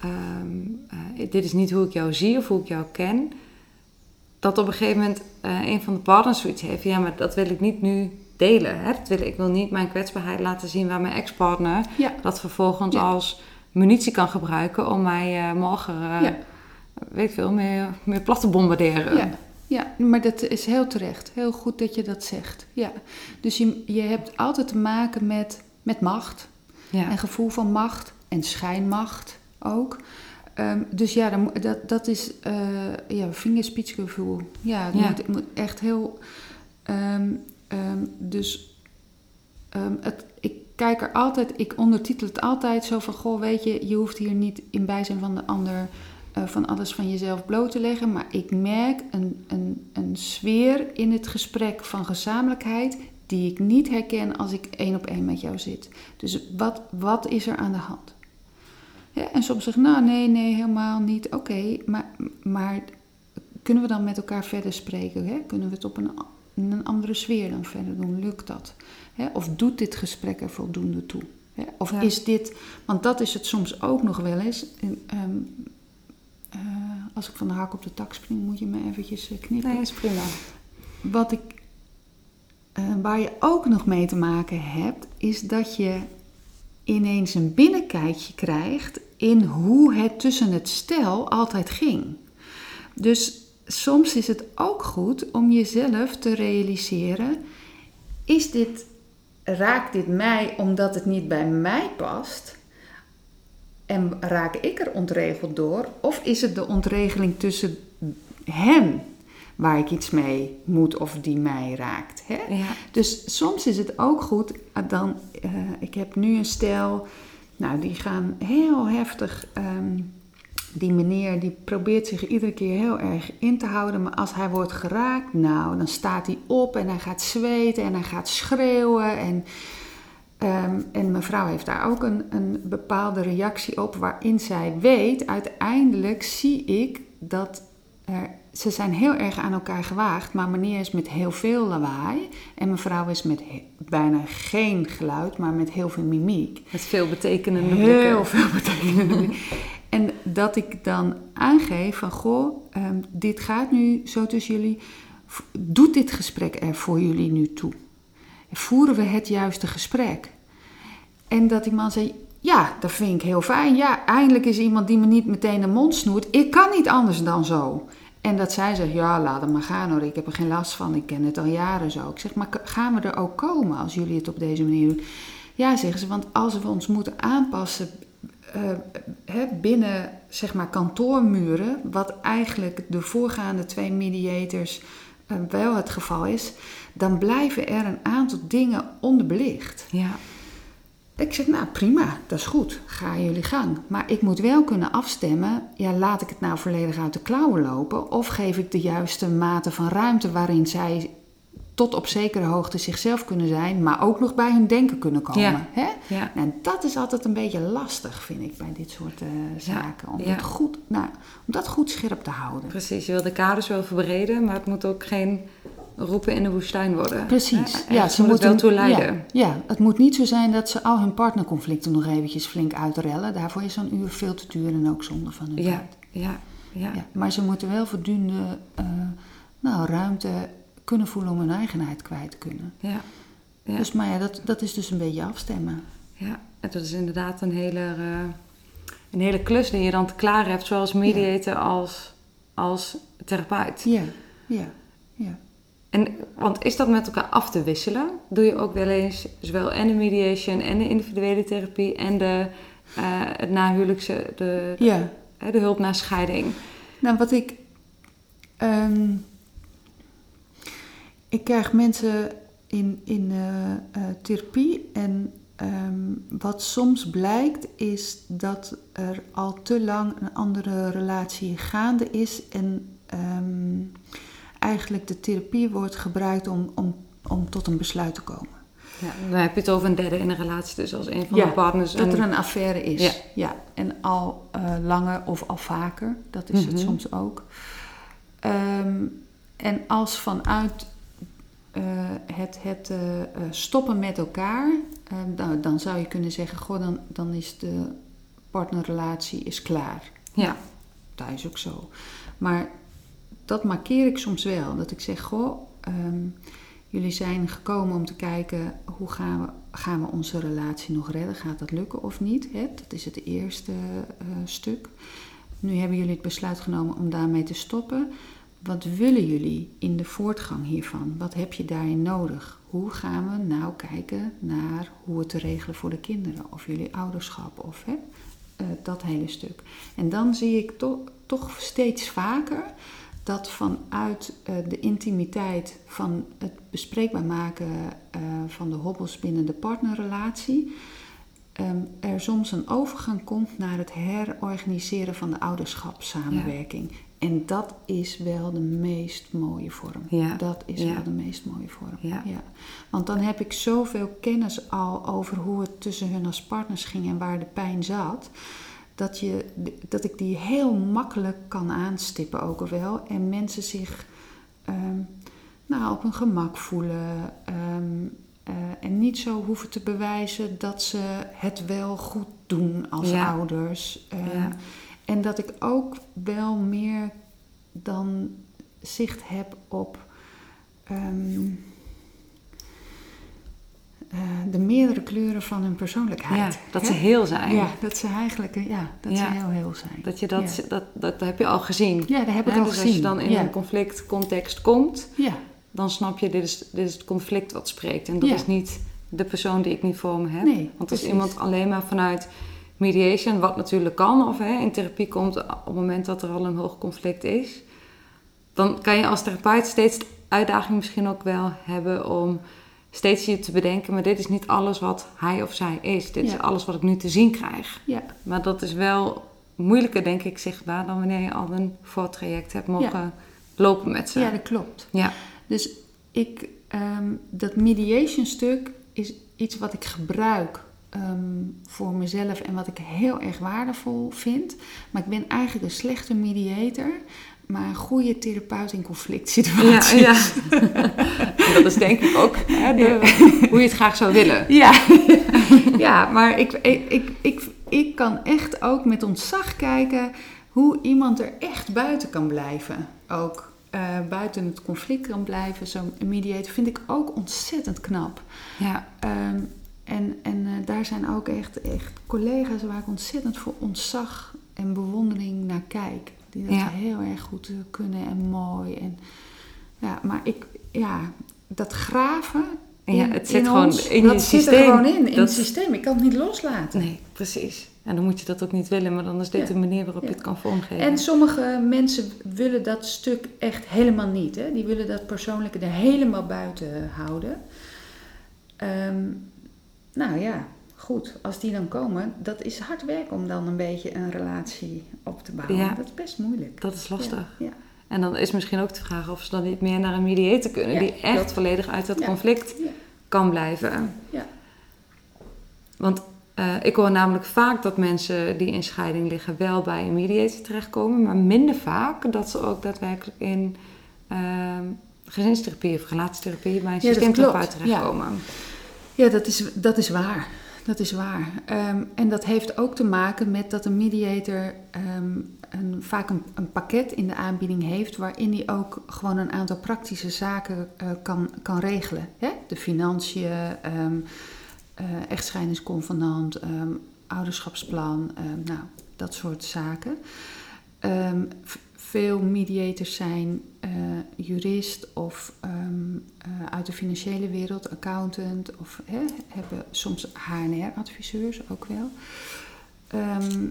ehm, eh, dit is niet hoe ik jou zie of hoe ik jou ken. Dat op een gegeven moment eh, een van de partners zoiets heeft, ja, maar dat wil ik niet nu delen. Hè? Dat wil, ik wil niet mijn kwetsbaarheid laten zien waar mijn ex-partner Ja. dat vervolgens Ja. als munitie kan gebruiken om mij eh, morgen, Ja. weet ik veel, meer, meer plat te bombarderen. Ja, ja, maar dat is heel terecht. Heel goed dat je dat zegt. Ja. Dus je, je hebt altijd te maken met, met macht. Ja. En gevoel van macht en schijnmacht ook. Ehm, dus ja, dan dat, dat is eh ja, vingerspitsgevoel. Ja, het Ja. Moet, moet echt heel... ehm, ehm, dus het, ik kijk er altijd... Ik ondertitel het altijd zo van... Goh, weet je, je hoeft hier niet in bijzijn van de ander... eh, van alles van jezelf bloot te leggen. Maar ik merk een, een, een sfeer in het gesprek van gezamenlijkheid... die ik niet herken als ik één op één met jou zit. Dus wat, wat is er aan de hand? Ja, en soms zeg ik, nou nee, nee, helemaal niet. Oké, maar, maar kunnen we dan met elkaar verder spreken? Hè? Kunnen we het op een, in een andere sfeer dan verder doen? Lukt dat? Hè? Of doet dit gesprek er voldoende toe? Hè? Of Ja. is dit, want dat is het soms ook nog wel eens. En, ehm, eh, als ik van de hak op de tak spring, moet je me eventjes eh, knippen. Nee, is prima. Wat ik, eh, waar je ook nog mee te maken hebt, is dat je ineens een binnenkijkje krijgt in hoe het tussen het stel altijd ging. Dus soms is het ook goed om jezelf te realiseren: is dit, raakt dit mij omdat het niet bij mij past? En raak ik er ontregeld door? Of is het de ontregeling tussen hem waar ik iets mee moet of die mij raakt? Hè? Ja. Dus soms is het ook goed, eh, dan, eh, ik heb nu een stel, nou die gaan heel heftig, ehm, die meneer die probeert zich iedere keer heel erg in te houden, maar als hij wordt geraakt, nou dan staat hij op en hij gaat zweten en hij gaat schreeuwen en... Ehm, en mevrouw heeft daar ook een, een bepaalde reactie op, waarin zij weet, uiteindelijk zie ik dat er, ze zijn heel erg aan elkaar gewaagd, maar meneer is met heel veel lawaai en mevrouw is met bijna geen geluid, maar met heel veel mimiek. Met veel betekenende Heel blikken. veel betekenen. en dat ik dan aangeef van, goh, ehm, dit gaat nu zo tussen jullie. Doet dit gesprek er voor jullie nu toe? Voeren we het juiste gesprek? En dat die man zei, ja, dat vind ik heel fijn. Ja, eindelijk is iemand die me niet meteen de mond snoert. Ik kan niet anders dan zo. En dat zij zegt, ja, laat het maar gaan hoor. Ik heb er geen last van. Ik ken het al jaren zo. Ik zeg, maar gaan we er ook komen als jullie het op deze manier doen? Ja, zeggen ze, want als we ons moeten aanpassen eh, binnen zeg maar kantoormuren, wat eigenlijk de voorgaande twee mediators eh, wel het geval is, dan blijven er een aantal dingen onderbelicht. Ja. Ik zeg, nou prima, dat is goed, ga jullie gang. Maar ik moet wel kunnen afstemmen, ja, laat ik het nou volledig uit de klauwen lopen of geef ik de juiste mate van ruimte waarin zij tot op zekere hoogte zichzelf kunnen zijn, maar ook nog bij hun denken kunnen komen. Ja. Hè? Ja. En dat is altijd een beetje lastig, vind ik, bij dit soort eh, zaken. Om, ja. dat goed, nou, om dat goed scherp te houden. Precies, je wil de kaders wel verbreden, maar het moet ook geen roepen in de woestijn worden. Precies. Hè? Ja, ze moet moeten wel toe leiden. Ja, ja, het moet niet zo zijn dat ze al hun partnerconflicten nog eventjes flink uitrellen. Daarvoor is zo'n uur veel te duur en ook zonde van hun Ja, tijd. ja, ja. Ja, maar ze moeten wel voldoende eh, nou, ruimte kunnen voelen om hun eigenheid kwijt te kunnen. ja. Ja. Dus, maar ja, dat, dat is dus een beetje afstemmen. Ja, en dat is inderdaad een hele, eh, een hele klus die je dan te klaar hebt, zowel als mediator als, als therapeut. Ja, ja. En, want is dat met elkaar af te wisselen? Doe je ook wel eens zowel en de mediation en de individuele therapie en de, eh, het nahuwelijkse, de, ja. de, de hulp na scheiding? Nou, wat ik. ehm, ik krijg mensen in, in eh, eh, therapie en ehm, wat soms blijkt is dat er al te lang een andere relatie gaande is en ehm, eigenlijk de therapie wordt gebruikt om, om, om tot een besluit te komen. Ja, dan heb je het over een derde in een relatie, dus als een van Ja, de partners. Dat er een affaire is. Ja. Ja. En al eh, langer of al vaker, dat is het Mhm. soms ook. Ehm, en als vanuit eh, het, het eh, stoppen met elkaar, eh, dan, dan zou je kunnen zeggen: Goh, dan, dan is de partnerrelatie is klaar. Ja, Dat is ook zo. Maar dat markeer ik soms wel. Dat ik zeg, goh, ehm, jullie zijn gekomen om te kijken hoe gaan we, gaan we onze relatie nog redden. Gaat dat lukken of niet? Dat is het eerste eh, stuk. Nu hebben jullie het besluit genomen om daarmee te stoppen. Wat willen jullie in de voortgang hiervan? Wat heb je daarin nodig? Hoe gaan we nou kijken naar hoe het te regelen voor de kinderen? Of jullie ouderschap of eh, dat hele stuk. En dan zie ik to- toch steeds vaker dat vanuit eh, de intimiteit van het bespreekbaar maken eh, van de hobbels binnen de partnerrelatie, ehm, er soms een overgang komt naar het herorganiseren van de ouderschapssamenwerking. En dat is wel de meest mooie vorm. Ja, Dat is ja. wel de meest mooie vorm. Ja. Want dan heb ik zoveel kennis al over hoe het tussen hun als partners ging en waar de pijn zat. Dat, je, dat ik die heel makkelijk kan aanstippen ook wel. En mensen zich ehm, nou, op hun gemak voelen. ehm, eh, en niet zo hoeven te bewijzen dat ze het wel goed doen als Ja. ouders. Ehm, Ja. En dat ik ook wel meer dan zicht heb op eh, de meerdere kleuren van hun ja, persoonlijkheid. dat ze heel zijn. Ja, dat ze eigenlijk eh, ja, dat ze heel heel zijn. Dat je dat, Ja. dat, dat, heb je al gezien. Ja, dat heb ik al dus gezien. als je dan in een conflictcontext komt, ja, dan snap je, dit is, dit is het conflict wat spreekt. En dat is niet de persoon die ik niet voor me heb. Nee, Want als precies. iemand alleen maar vanuit mediation, wat natuurlijk kan, of hè, in therapie komt op het moment dat er al een hoog conflict is, dan kan je als therapeut steeds de uitdaging misschien ook wel hebben om steeds je te bedenken, maar dit is niet alles wat hij of zij is. Dit Ja. is alles wat ik nu te zien krijg. ja, Maar dat is wel moeilijker, denk ik, zichtbaar dan wanneer je al een voortraject hebt mogen lopen met ze. ja, dat klopt. Ja. Dus ik, ehm, dat mediation stuk is iets wat ik gebruik ehm, voor mezelf en wat ik heel erg waardevol vind. Maar ik ben eigenlijk een slechte mediator, maar een goede therapeut in conflict Ja, situaties. ja. En dat is denk ik ook hè, de- hoe je het graag zou willen. Ja, ja maar ik, ik, ik, ik, ik kan echt ook met ontzag kijken hoe iemand er echt buiten kan blijven. Ook eh, buiten het conflict kan blijven. Zo'n mediator vind ik ook ontzettend knap. Ja, Ehm, en en eh, daar zijn ook echt, echt collega's waar ik ontzettend voor ontzag en bewondering naar kijk. Die dat Ja. heel erg goed eh, kunnen en mooi. En, ja, maar ik, ja, dat graven. En ja, in- het zit in gewoon ons, in dat zit er systeem. gewoon in, in Dat- het systeem. Ik kan het niet loslaten. nee, precies. En dan moet je dat ook niet willen, maar dan is dit Ja. de manier waarop Ja. je het kan vormgeven. En sommige mensen willen dat stuk echt helemaal niet. Hè? Die willen dat persoonlijke er helemaal buiten houden. Ehm, nou ja, goed. Als die dan komen, dat is hard werk om dan een beetje een relatie op te bouwen. Ja. Dat is best moeilijk. dat is lastig. Ja, ja. En dan is misschien ook de vraag of ze dan niet meer naar een mediator kunnen, Ja, die echt volledig uit dat Ja. conflict Ja. kan blijven. Ja. Want eh, ik hoor namelijk vaak dat mensen die in scheiding liggen wel bij een mediator terechtkomen, maar minder vaak dat ze ook daadwerkelijk in ehm, gezinstherapie of relatietherapie bij een Ja, systeemtherapeut terechtkomen. Ja, dat is, dat is waar. Dat is waar. Ehm, en dat heeft ook te maken met dat een mediator ehm, een, vaak een, pakket in de aanbieding heeft waarin hij ook gewoon een aantal praktische zaken eh, kan, kan regelen. Hè? De financiën, eh, echtscheidingsconvenant, ouderschapsplan, nou, dat soort zaken. Veel mediators zijn eh, jurist of ehm, eh, uit de financiële wereld, accountant of hè, hebben soms HNR-adviseurs ook wel. Ehm,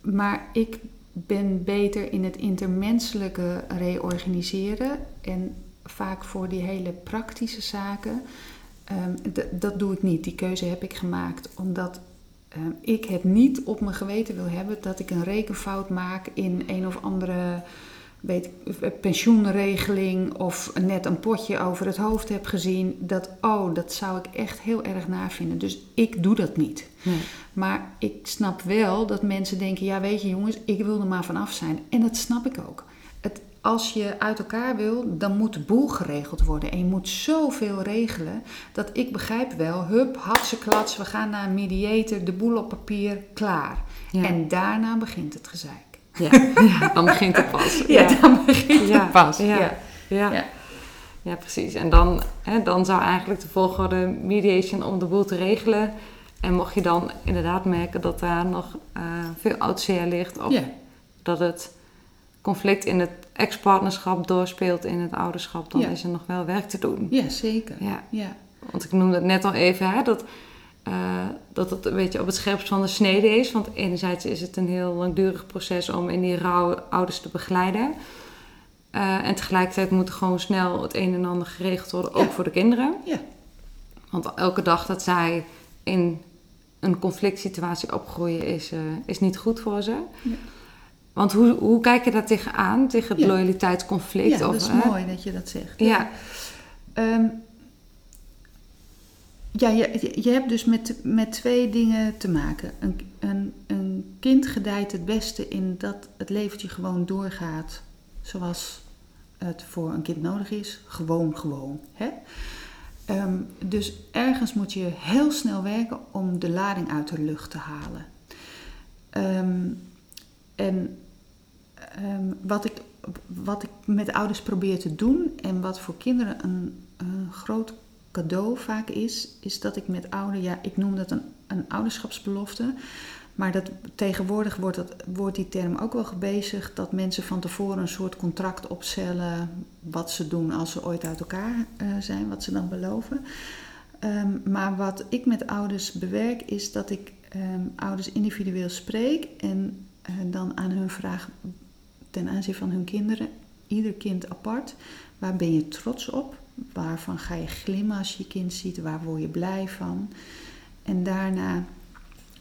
maar ik ben beter in het intermenselijke reorganiseren en vaak voor die hele praktische zaken. ehm, dat doe ik niet. Die keuze heb ik gemaakt omdat ik het niet op mijn geweten wil hebben dat ik een rekenfout maak in een of andere weet, ik, eh, pensioenregeling of net een potje over het hoofd heb gezien. Dat, oh, dat zou ik echt heel erg naar vinden. Dus ik doe dat niet. Nee. Maar ik snap wel dat mensen denken: ja, weet je jongens, ik wil er maar vanaf zijn. En dat snap ik ook. Als je uit elkaar wil, dan moet de boel geregeld worden. En je moet zoveel regelen dat ik begrijp wel: hup, hatse klats, we gaan naar een mediator, de boel op papier, klaar. Ja. En daarna begint het gezeik. Ja. ja, dan begint het pas. Ja, dan begint het pas. ja. Ja. Ja. Precies. En dan, hè, dan zou eigenlijk de volgorde mediation om de boel te regelen. En mocht je dan inderdaad merken dat daar nog eh, veel oud ligt... of dat het conflict in het ex-partnerschap doorspelt in het ouderschap... dan Ja. is er nog wel werk te doen. ja, zeker. Ja. Ja. Want ik noemde het net al even, hè, dat, eh, dat het een beetje op het scherpst van de snede is. Want enerzijds is het een heel langdurig proces om in die rouw ouders te begeleiden. Eh, en tegelijkertijd moet er gewoon snel het een en ander geregeld worden, ook voor de kinderen. Ja. Want elke dag dat zij in een conflict situatie opgroeien is, eh, is niet goed voor ze. Ja. Want hoe, hoe kijk je daar tegenaan, tegen het Ja. loyaliteitsconflict? ja, of, dat is hè? mooi dat je dat zegt. Ja, Ehm, ja, je, je hebt dus met, met twee dingen te maken. Een, een, een kind gedijt het beste in dat het leventje gewoon doorgaat zoals het voor een kind nodig is. Gewoon, gewoon. Hè? Ehm, dus ergens moet je heel snel werken om de lading uit de lucht te halen. Ehm, en ehm, wat, ik, wat ik met ouders probeer te doen en wat voor kinderen een, groot cadeau vaak is, is dat ik met ouderen, ja, ik noem dat een, een ouderschapsbelofte. Maar dat, tegenwoordig wordt, dat, wordt die term ook wel gebezigd dat mensen van tevoren een soort contract opstellen wat ze doen als ze ooit uit elkaar eh, zijn, wat ze dan beloven. Ehm, maar wat ik met ouders bewerk is dat ik ehm, ouders individueel spreek en eh, dan aan hun vraag ten aanzien van hun kinderen, ieder kind apart, waar ben je trots op? Waarvan ga je glimmen als je je kind ziet? Waar word je blij van? En daarna,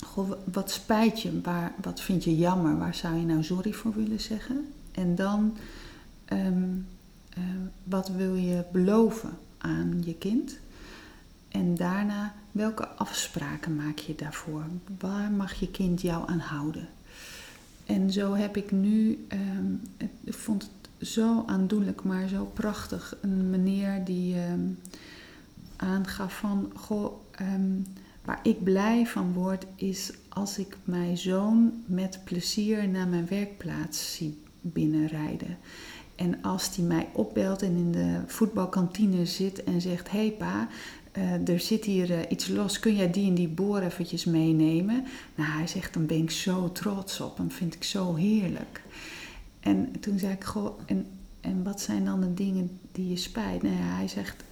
goh, wat spijt je? Waar, wat vind je jammer? Waar zou je nou sorry voor willen zeggen? En dan, ehm, eh, wat wil je beloven aan je kind? En daarna, welke afspraken maak je daarvoor? Waar mag je kind jou aan houden? En zo heb ik nu, ehm, ik vond het zo aandoenlijk, maar zo prachtig. Een meneer die ehm, aangaf van, goh, ehm, waar ik blij van word, is als ik mijn zoon met plezier naar mijn werkplaats zie binnenrijden. En als die mij opbelt en in de voetbalkantine zit en zegt: Hé hey pa, eh, er zit hier eh, iets los, kun jij die en die boor eventjes meenemen? Nou, hij zegt: Dan ben ik zo trots op hem, vind ik zo heerlijk. En toen zei ik: Goh, en, en wat zijn dan de dingen die je spijt? Nou hij zegt: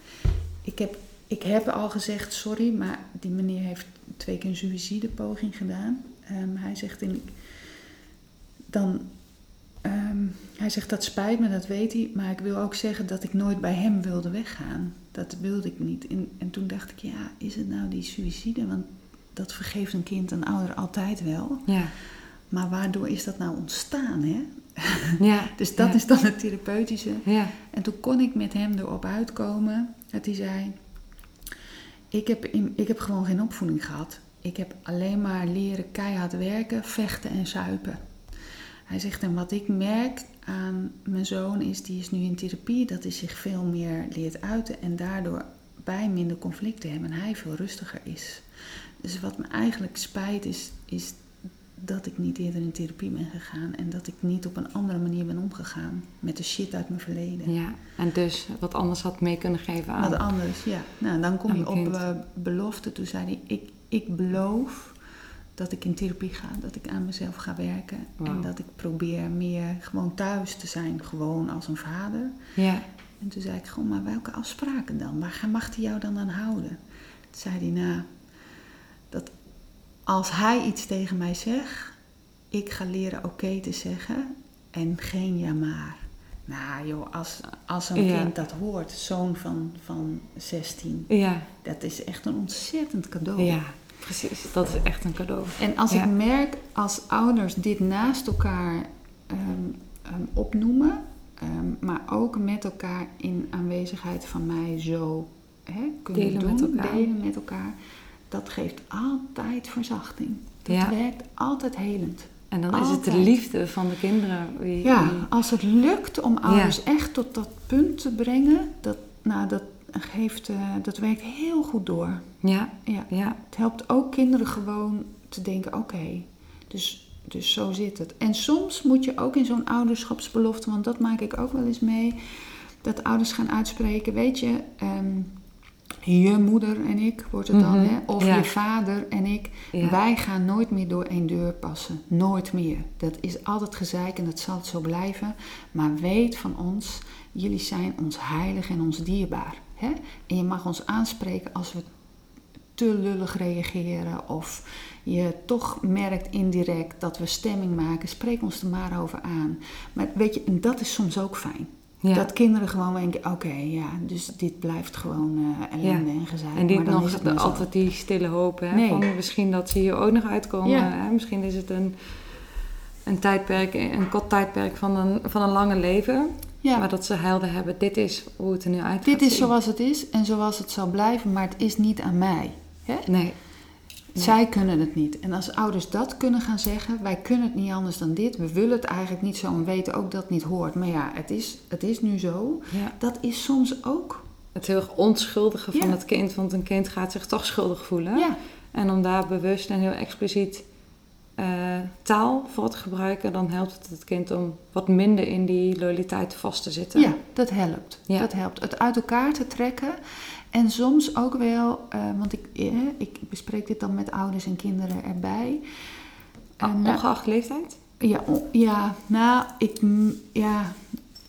ik heb, ik heb al gezegd sorry, maar die meneer heeft twee keer een suïcidepoging gedaan. Ehm, hij zegt: dan Ehm, hij zegt dat spijt me, dat weet hij, maar ik wil ook zeggen dat ik nooit bij hem wilde weggaan. Dat wilde ik niet. En, en toen dacht ik, ja, is het nou die suïcide? Want dat vergeeft een kind een ouder altijd wel. ja, Maar waardoor is dat nou ontstaan, hè? ja. Dus dat ja. is dan het therapeutische. Ja, En toen kon ik met hem erop uitkomen dat hij zei: ik heb, in- ik heb gewoon geen opvoeding gehad. Ik heb alleen maar leren keihard werken, vechten en zuipen. Hij zegt: En wat ik merk aan mijn zoon is, die is nu in therapie, dat hij zich veel meer leert uiten en daardoor wij minder conflicten hebben en hij veel rustiger is. Dus wat me eigenlijk spijt is, is dat ik niet eerder in therapie ben gegaan en dat ik niet op een andere manier ben omgegaan met de shit uit mijn verleden. Ja, en dus wat anders had mee kunnen geven aan. Wat anders, ja. Nou, dan kom je op eh, belofte. Toen zei hij, ik, ik beloof dat ik in therapie ga, dat ik aan mezelf ga werken. En dat ik probeer meer gewoon thuis te zijn, gewoon als een vader. Ja, En toen zei ik gewoon, maar welke afspraken dan? Waar mag hij jou dan aan houden? Toen zei hij, nou, dat als hij iets tegen mij zegt, ik ga leren oké te zeggen en geen ja maar. Nou joh, als, als een Ja. kind dat hoort, zoon van, van 16, ja, dat is echt een ontzettend cadeau. ja, precies. Dat is echt een cadeau. En als Ja. ik merk als ouders dit naast elkaar ehm, ehm, opnoemen, ehm, maar ook met elkaar in aanwezigheid van mij zo hè, kunnen Delen doen, met elkaar. delen met elkaar, dat geeft altijd verzachting. Dat Ja. werkt altijd helend. En dan is het de liefde van de kinderen. Wie, Ja, wie- als het lukt om ouders echt tot dat punt te brengen, dat, nou, dat, geeft, eh, dat werkt heel goed door. ja, Ja. ja, Het helpt ook kinderen gewoon te denken: oké, dus, dus zo zit het. En soms moet je ook in zo'n ouderschapsbelofte, want dat maak ik ook wel eens mee, dat ouders gaan uitspreken: weet je, ehm, je moeder en ik wordt het dan, Mhm, hè? of ja. je vader en ik, ja. wij gaan nooit meer door één deur passen. Nooit meer. Dat is altijd gezeik en dat zal het zo blijven. Maar weet van ons, jullie zijn ons heilig en ons dierbaar. Hè? En je mag ons aanspreken als we te lullig reageren of je toch merkt indirect dat we stemming maken. Spreek ons er maar over aan. Maar weet je, en dat is soms ook fijn. ja. Dat kinderen gewoon denken, oké, ja, dus dit blijft gewoon eh, ellende en gezeik. En dan nog is de- zo. altijd die stille hoop. Hè? Nee. Van misschien dat ze hier ook nog uitkomen. Ja. Hè? Misschien is het een, een tijdperk, een kort tijdperk van een, van een lange leven. Ja. Maar dat ze helder hebben, dit is hoe het er nu uit Dit is zien. zoals het is en zoals het zal blijven, maar het is niet aan mij. Hè? Nee. Nee. Zij kunnen het niet. En als ouders dat kunnen gaan zeggen, wij kunnen het niet anders dan dit, we willen het eigenlijk niet zo en weten ook dat het niet hoort. Maar ja, het is, het is nu zo. Ja. Dat is soms ook. Het heel erg onschuldige van het kind. Want een kind gaat zich toch schuldig voelen. Ja, En om daar bewust en heel expliciet eh, taal voor te gebruiken... dan helpt het het kind om wat minder in die loyaliteit vast te zitten. ja dat helpt. Ja. Dat helpt. Het uit elkaar te trekken. En soms ook wel, eh, want ik, eh, ik bespreek dit dan met ouders en kinderen erbij. Nou, Ongeacht leeftijd? Ja, ja nou, ik, ja,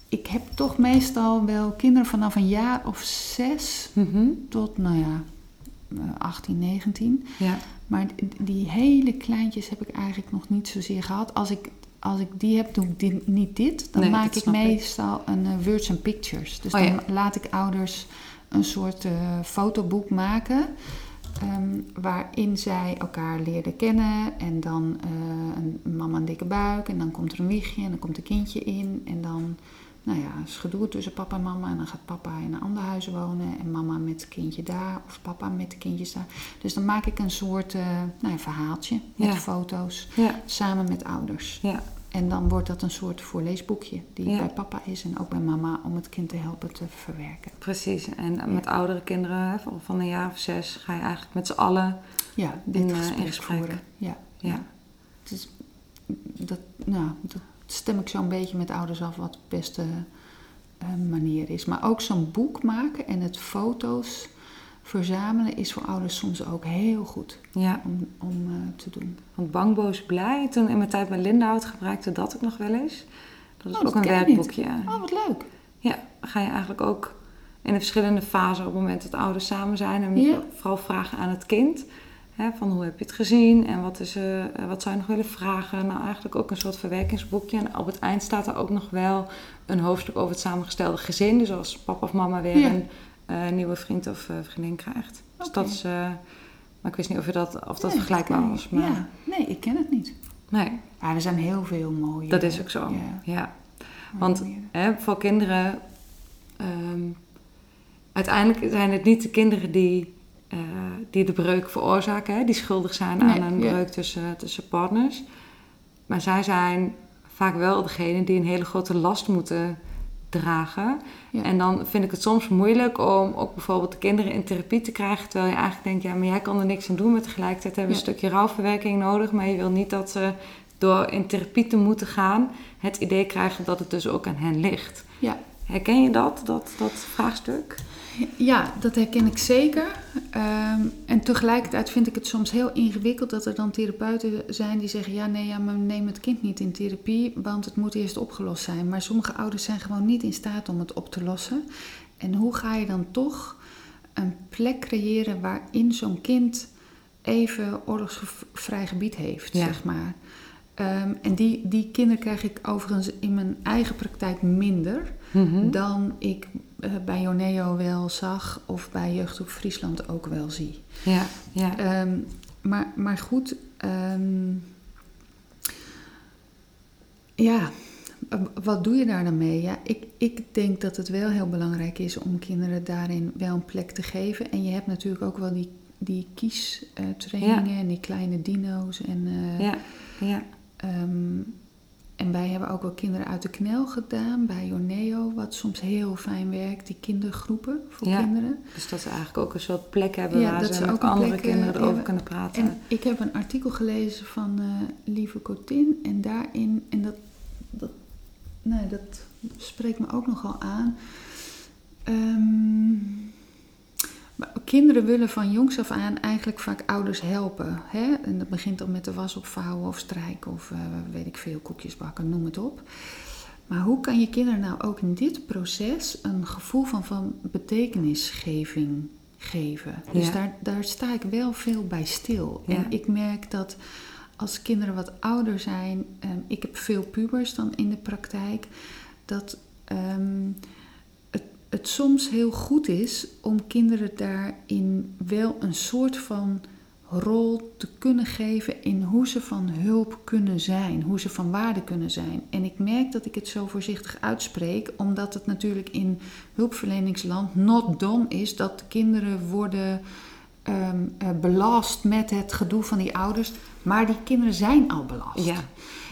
ik heb toch meestal wel kinderen vanaf een jaar of zes Mhm. tot, nou ja, eh, 18, 19. Ja. Maar die hele kleintjes heb ik eigenlijk nog niet zozeer gehad. Als ik, als ik die heb, doe ik dit- niet dit. Dan Nee, maak ik meestal een eh, words and pictures. Dus Oh, dan ja. laat ik ouders een soort eh, fotoboek maken. ehm, waarin zij elkaar leerden kennen. En dan eh, een mama een dikke buik. En dan komt er een wiegje en dan komt een kindje in. En dan nou ja, is gedoe tussen papa en mama. En dan gaat papa in een ander huis wonen. En mama met het kindje daar. Of papa met de kindjes daar. Dus dan maak ik een soort eh, nou ja, verhaaltje met Ja. foto's. Ja. Samen met ouders. Ja. En dan wordt dat een soort voorleesboekje. Die bij papa is en ook bij mama. Om het kind te helpen te verwerken. Precies. En met oudere kinderen van- een jaar of zes ga je eigenlijk met z'n allen. Ja, dit In, eh, gesprek, in gesprek. voeren. Ja. Ja. Het is, dat, nou, dat stem ik zo'n beetje met ouders af wat de beste eh, manier is. Maar ook zo'n boek maken en het foto's verzamelen is voor ouders soms ook heel goed ja. om, om eh, te doen. Want Bang, Boos, Blij, toen in mijn tijd bij Lindenhout gebruikte dat ook nog wel eens. Dat is Oh, dat ook een werkboekje. Oh, wat leuk. Ja, dan ga je eigenlijk ook in de verschillende fasen op het moment dat ouders samen zijn. En Ja. vooral vragen aan het kind. Hè, van hoe heb je het gezien en wat, is, eh, wat zou je nog willen vragen? Nou, eigenlijk ook een soort verwerkingsboekje. En op het eind staat er ook nog wel een hoofdstuk over het samengestelde gezin. Dus als papa of mama weer Ja. een eh, nieuwe vriend of eh, vriendin krijgt. Dus dat is... maar ik wist niet of, je dat, of dat Nee, vergelijkbaar was. Maar Ja, nee, ik ken het niet. nee, Ja, er zijn heel veel mooie. dat is ook zo. Ja, Want hè, voor kinderen, ehm, uiteindelijk zijn het niet de kinderen die, eh, die de breuk veroorzaken, hè, die schuldig zijn Nee, aan een ja. breuk tussen, tussen partners. Maar zij zijn vaak wel degene die een hele grote last moeten dragen. Ja. En dan vind ik het soms moeilijk om ook bijvoorbeeld de kinderen in therapie te krijgen. Terwijl je eigenlijk denkt, ja, maar jij kan er niks aan doen. Maar tegelijkertijd hebben we Ja. een stukje rouwverwerking nodig. Maar je wil niet dat ze door in therapie te moeten gaan, het idee krijgen dat het dus ook aan hen ligt. Ja. Herken je dat, dat, dat vraagstuk? Ja, dat herken ik zeker. Ehm, en tegelijkertijd vind ik het soms heel ingewikkeld dat er dan therapeuten zijn die zeggen: ja, nee, ja, maar neem het kind niet in therapie, want het moet eerst opgelost zijn. Maar sommige ouders zijn gewoon niet in staat om het op te lossen. En hoe ga je dan toch een plek creëren waarin zo'n kind even oorlogsvrij gebied heeft, Ja. zeg maar? Ehm, en die, die kinderen krijg ik overigens in mijn eigen praktijk minder Mhm. dan ik bij Joneo wel zag of bij Jeugdhulp Friesland ook wel zie. Ja, ja. Ehm, maar, maar goed, ehm, ja, wat doe je daar dan mee? Ja, ik, ik denk dat het wel heel belangrijk is om kinderen daarin wel een plek te geven. En je hebt natuurlijk ook wel die, die kiestrainingen en die kleine dino's. En, eh, ja, ja. Ehm, en wij hebben ook wel kinderen uit de knel gedaan bij Joneo, wat soms heel fijn werkt, die kindergroepen voor Ja. kinderen. Dus dat ze eigenlijk ook een soort plek hebben Ja, waar dat ze met ook andere eh, kinderen erover hebben. kunnen praten. En ik heb een artikel gelezen van eh, Lieve Cotin en daarin, en dat, dat, nee, dat spreekt me ook nogal aan. Ehm, maar kinderen willen van jongs af aan eigenlijk vaak ouders helpen. Hè? En dat begint dan met de was opvouwen of strijken of eh, weet ik veel, koekjes bakken, noem het op. Maar hoe kan je kinderen nou ook in dit proces een gevoel van, van betekenisgeving geven? Dus daar, daar sta ik wel veel bij stil. Ja. En ik merk dat als kinderen wat ouder zijn, ehm, ik heb veel pubers dan in de praktijk, dat ehm, het, soms heel goed is om kinderen daarin wel een soort van rol te kunnen geven in hoe ze van hulp kunnen zijn, hoe ze van waarde kunnen zijn. En ik merk dat ik het zo voorzichtig uitspreek, omdat het natuurlijk in hulpverleningsland not done is dat de kinderen worden ehm, eh, belast met het gedoe van die ouders, maar die kinderen zijn al belast.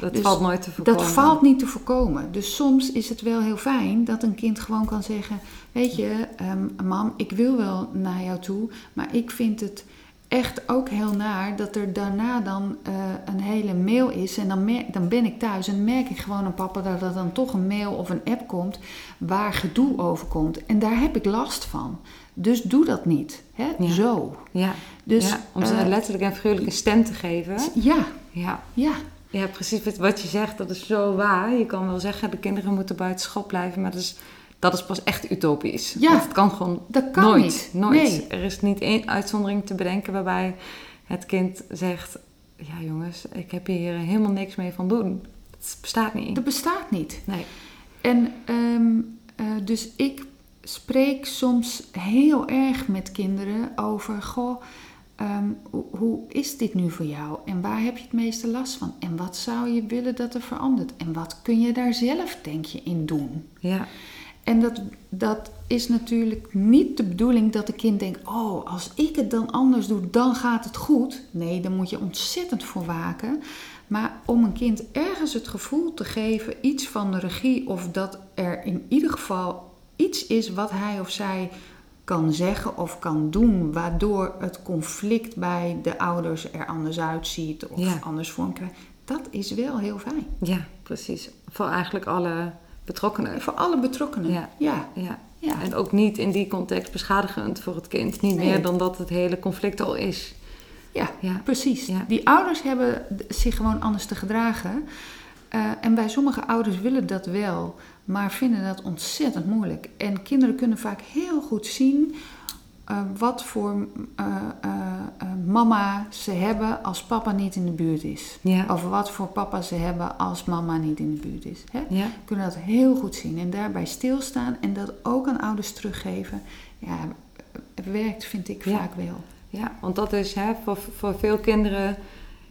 Dat Dus valt nooit te voorkomen. Dat valt niet te voorkomen. Dus soms is het wel heel fijn dat een kind gewoon kan zeggen: Weet je, ehm, mam, ik wil wel naar jou toe, maar ik vind het echt ook heel naar dat er daarna dan eh, een hele mail is. En dan, dan ben ik thuis en merk ik gewoon aan papa dat er dan toch een mail of een app komt waar gedoe over komt. En daar heb ik last van. Dus doe dat niet. Hè? Ja. Zo. Ja, Dus, ja, om ze eh, letterlijk en figuurlijk een stem te geven. Ja, Ja, ja. Ja, precies wat- je zegt, dat is zo waar. Je kan wel zeggen, de kinderen moeten buiten school blijven, maar dat is, dat is pas echt utopisch. Ja. Want het kan gewoon Dat kan nooit. niet. Nooit. Nee. Er is niet één uitzondering te bedenken waarbij het kind zegt... Ja jongens, ik heb hier helemaal niks mee van doen. Het bestaat niet. Dat bestaat niet. Nee. En ehm, eh, dus ik spreek soms heel erg met kinderen over: Goh, ehm, hoe, hoe is dit nu voor jou? En waar heb je het meeste last van? En wat zou je willen dat er verandert? En wat kun je daar zelf, denk je, in doen? Ja, En dat, dat is natuurlijk niet de bedoeling dat een kind denkt: Oh, als ik het dan anders doe, dan gaat het goed. Nee, daar moet je ontzettend voor waken. Maar om een kind ergens het gevoel te geven, iets van de regie, of dat er in ieder geval iets is wat hij of zij kan zeggen of kan doen, waardoor het conflict bij de ouders er anders uitziet of Ja. anders vorm krijgt, dat is wel heel fijn. ja, precies. Voor eigenlijk alle betrokkenen. Voor alle betrokkenen. Ja. ja. Ja. ja. En ook niet in die context beschadigend voor het kind. Niet Nee. meer dan dat het hele conflict al is. Ja, Ja. precies. Ja. Die ouders hebben zich gewoon anders te gedragen. Eh, en bij sommige ouders willen dat wel, maar vinden dat ontzettend moeilijk. En kinderen kunnen vaak heel goed zien eh, wat voor eh, eh, mama ze hebben als papa niet in de buurt is. Ja. Of wat voor papa ze hebben als mama niet in de buurt is. Hè? Ja. kunnen dat heel goed zien en daarbij stilstaan en dat ook aan ouders teruggeven. Ja, werkt vind ik Ja. vaak wel. Ja, want dat is hè, voor, voor veel kinderen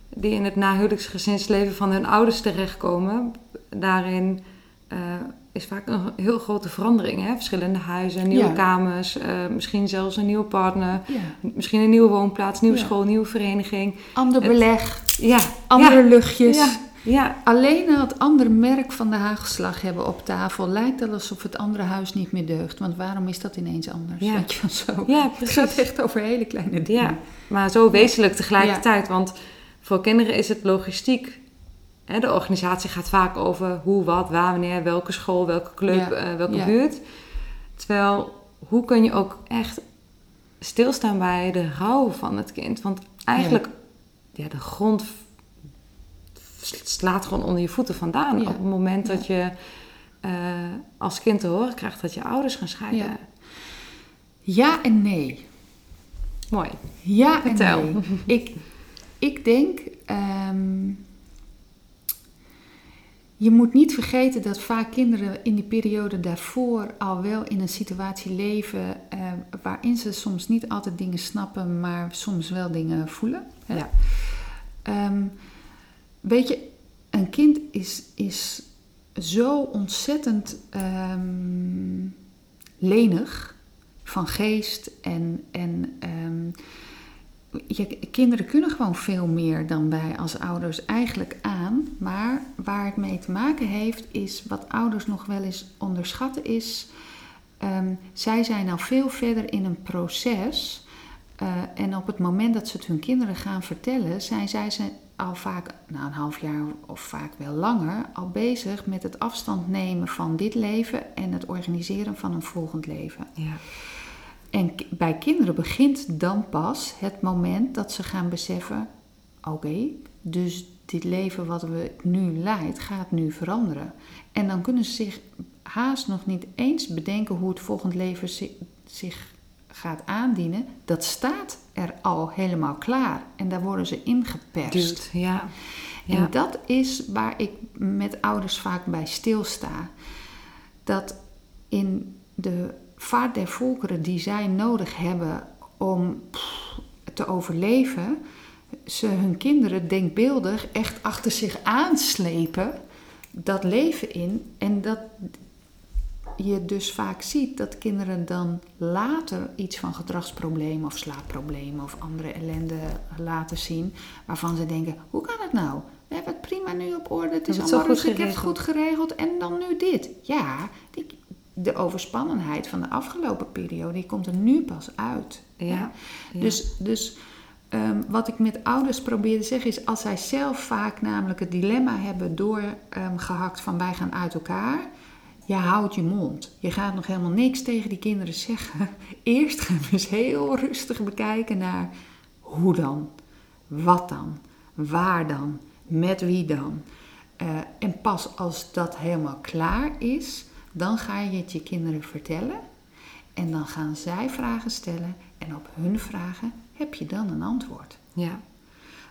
die in het nahuwelijksgezinsleven van hun ouders terechtkomen. Daarin eh, is vaak een heel grote verandering. Hè? Verschillende huizen, nieuwe Ja. kamers, eh, misschien zelfs een nieuwe partner. Ja. Misschien een nieuwe woonplaats, nieuwe Ja. school, nieuwe vereniging. Ander Het- beleg, Ja, andere luchtjes. Ja, Alleen al het andere merk van de hagelslag hebben op tafel lijkt wel alsof het andere huis niet meer deugt. Want waarom is dat ineens anders? Ja. Weet je wel zo. ja Het gaat echt over hele kleine dingen. Ja, maar zo wezenlijk tegelijkertijd. Want voor kinderen is het logistiek. De organisatie gaat vaak over hoe, wat, waar, wanneer, welke school, welke club, Ja. eh, welke Ja. buurt. Terwijl, hoe kun je ook echt stilstaan bij de rouw van het kind? Want eigenlijk, ja, de grond slaat gewoon onder je voeten vandaan. Op het moment dat je eh, als kind te horen krijgt dat je ouders gaan scheiden. Ja. En nee. Mooi. Ja Vertel. en nee. Ik, ik denk, ehm, je moet niet vergeten dat vaak kinderen in die periode daarvoor al wel in een situatie leven eh, waarin ze soms niet altijd dingen snappen, maar soms wel dingen voelen. hè. Ja. Ehm, weet je, een kind is, is zo ontzettend ehm, lenig van geest en, en ehm, je, kinderen kunnen gewoon veel meer dan wij als ouders eigenlijk aan. Maar waar het mee te maken heeft, is wat ouders nog wel eens onderschatten, is ehm, zij zijn al veel verder in een proces. eh, en op het moment dat ze het hun kinderen gaan vertellen, zijn zij ze al vaak, na een half jaar of vaak wel langer, al bezig met het afstand nemen van dit leven en het organiseren van een volgend leven. Ja. En bij kinderen begint dan pas het moment dat ze gaan beseffen: oké, dus dit leven wat we nu leidt, gaat nu veranderen. En dan kunnen ze zich haast nog niet eens bedenken hoe het volgend leven zi- zich gaat aandienen. Dat staat er al helemaal klaar en daar worden ze ingeperst. Duwt, ja. En Ja. dat is waar ik met ouders vaak bij stilsta. Dat in de vaart der volkeren die zij nodig hebben om pff, te overleven, ze hun kinderen denkbeeldig echt achter zich aanslepen, dat leven in. En dat je dus vaak ziet dat kinderen dan later iets van gedragsproblemen of slaapproblemen of andere ellende laten zien, waarvan ze denken: hoe kan het nou? We hebben het prima nu op orde, het is allemaal goed rustig, ik heb het geregeld. goed geregeld en dan nu dit. Ja, die, de overspannenheid van de afgelopen periode, die komt er nu pas uit. Ja. Dus, dus ehm, wat ik met ouders probeer te zeggen is, als zij zelf vaak namelijk het dilemma hebben doorgehakt van wij gaan uit elkaar, je houdt je mond. Je gaat nog helemaal niks tegen die kinderen zeggen. Eerst gaan we eens heel rustig bekijken naar hoe dan, wat dan, waar dan, met wie dan. Eh, en pas als dat helemaal klaar is, dan ga je het je kinderen vertellen. En dan gaan zij vragen stellen en op hun vragen heb je dan een antwoord. ja.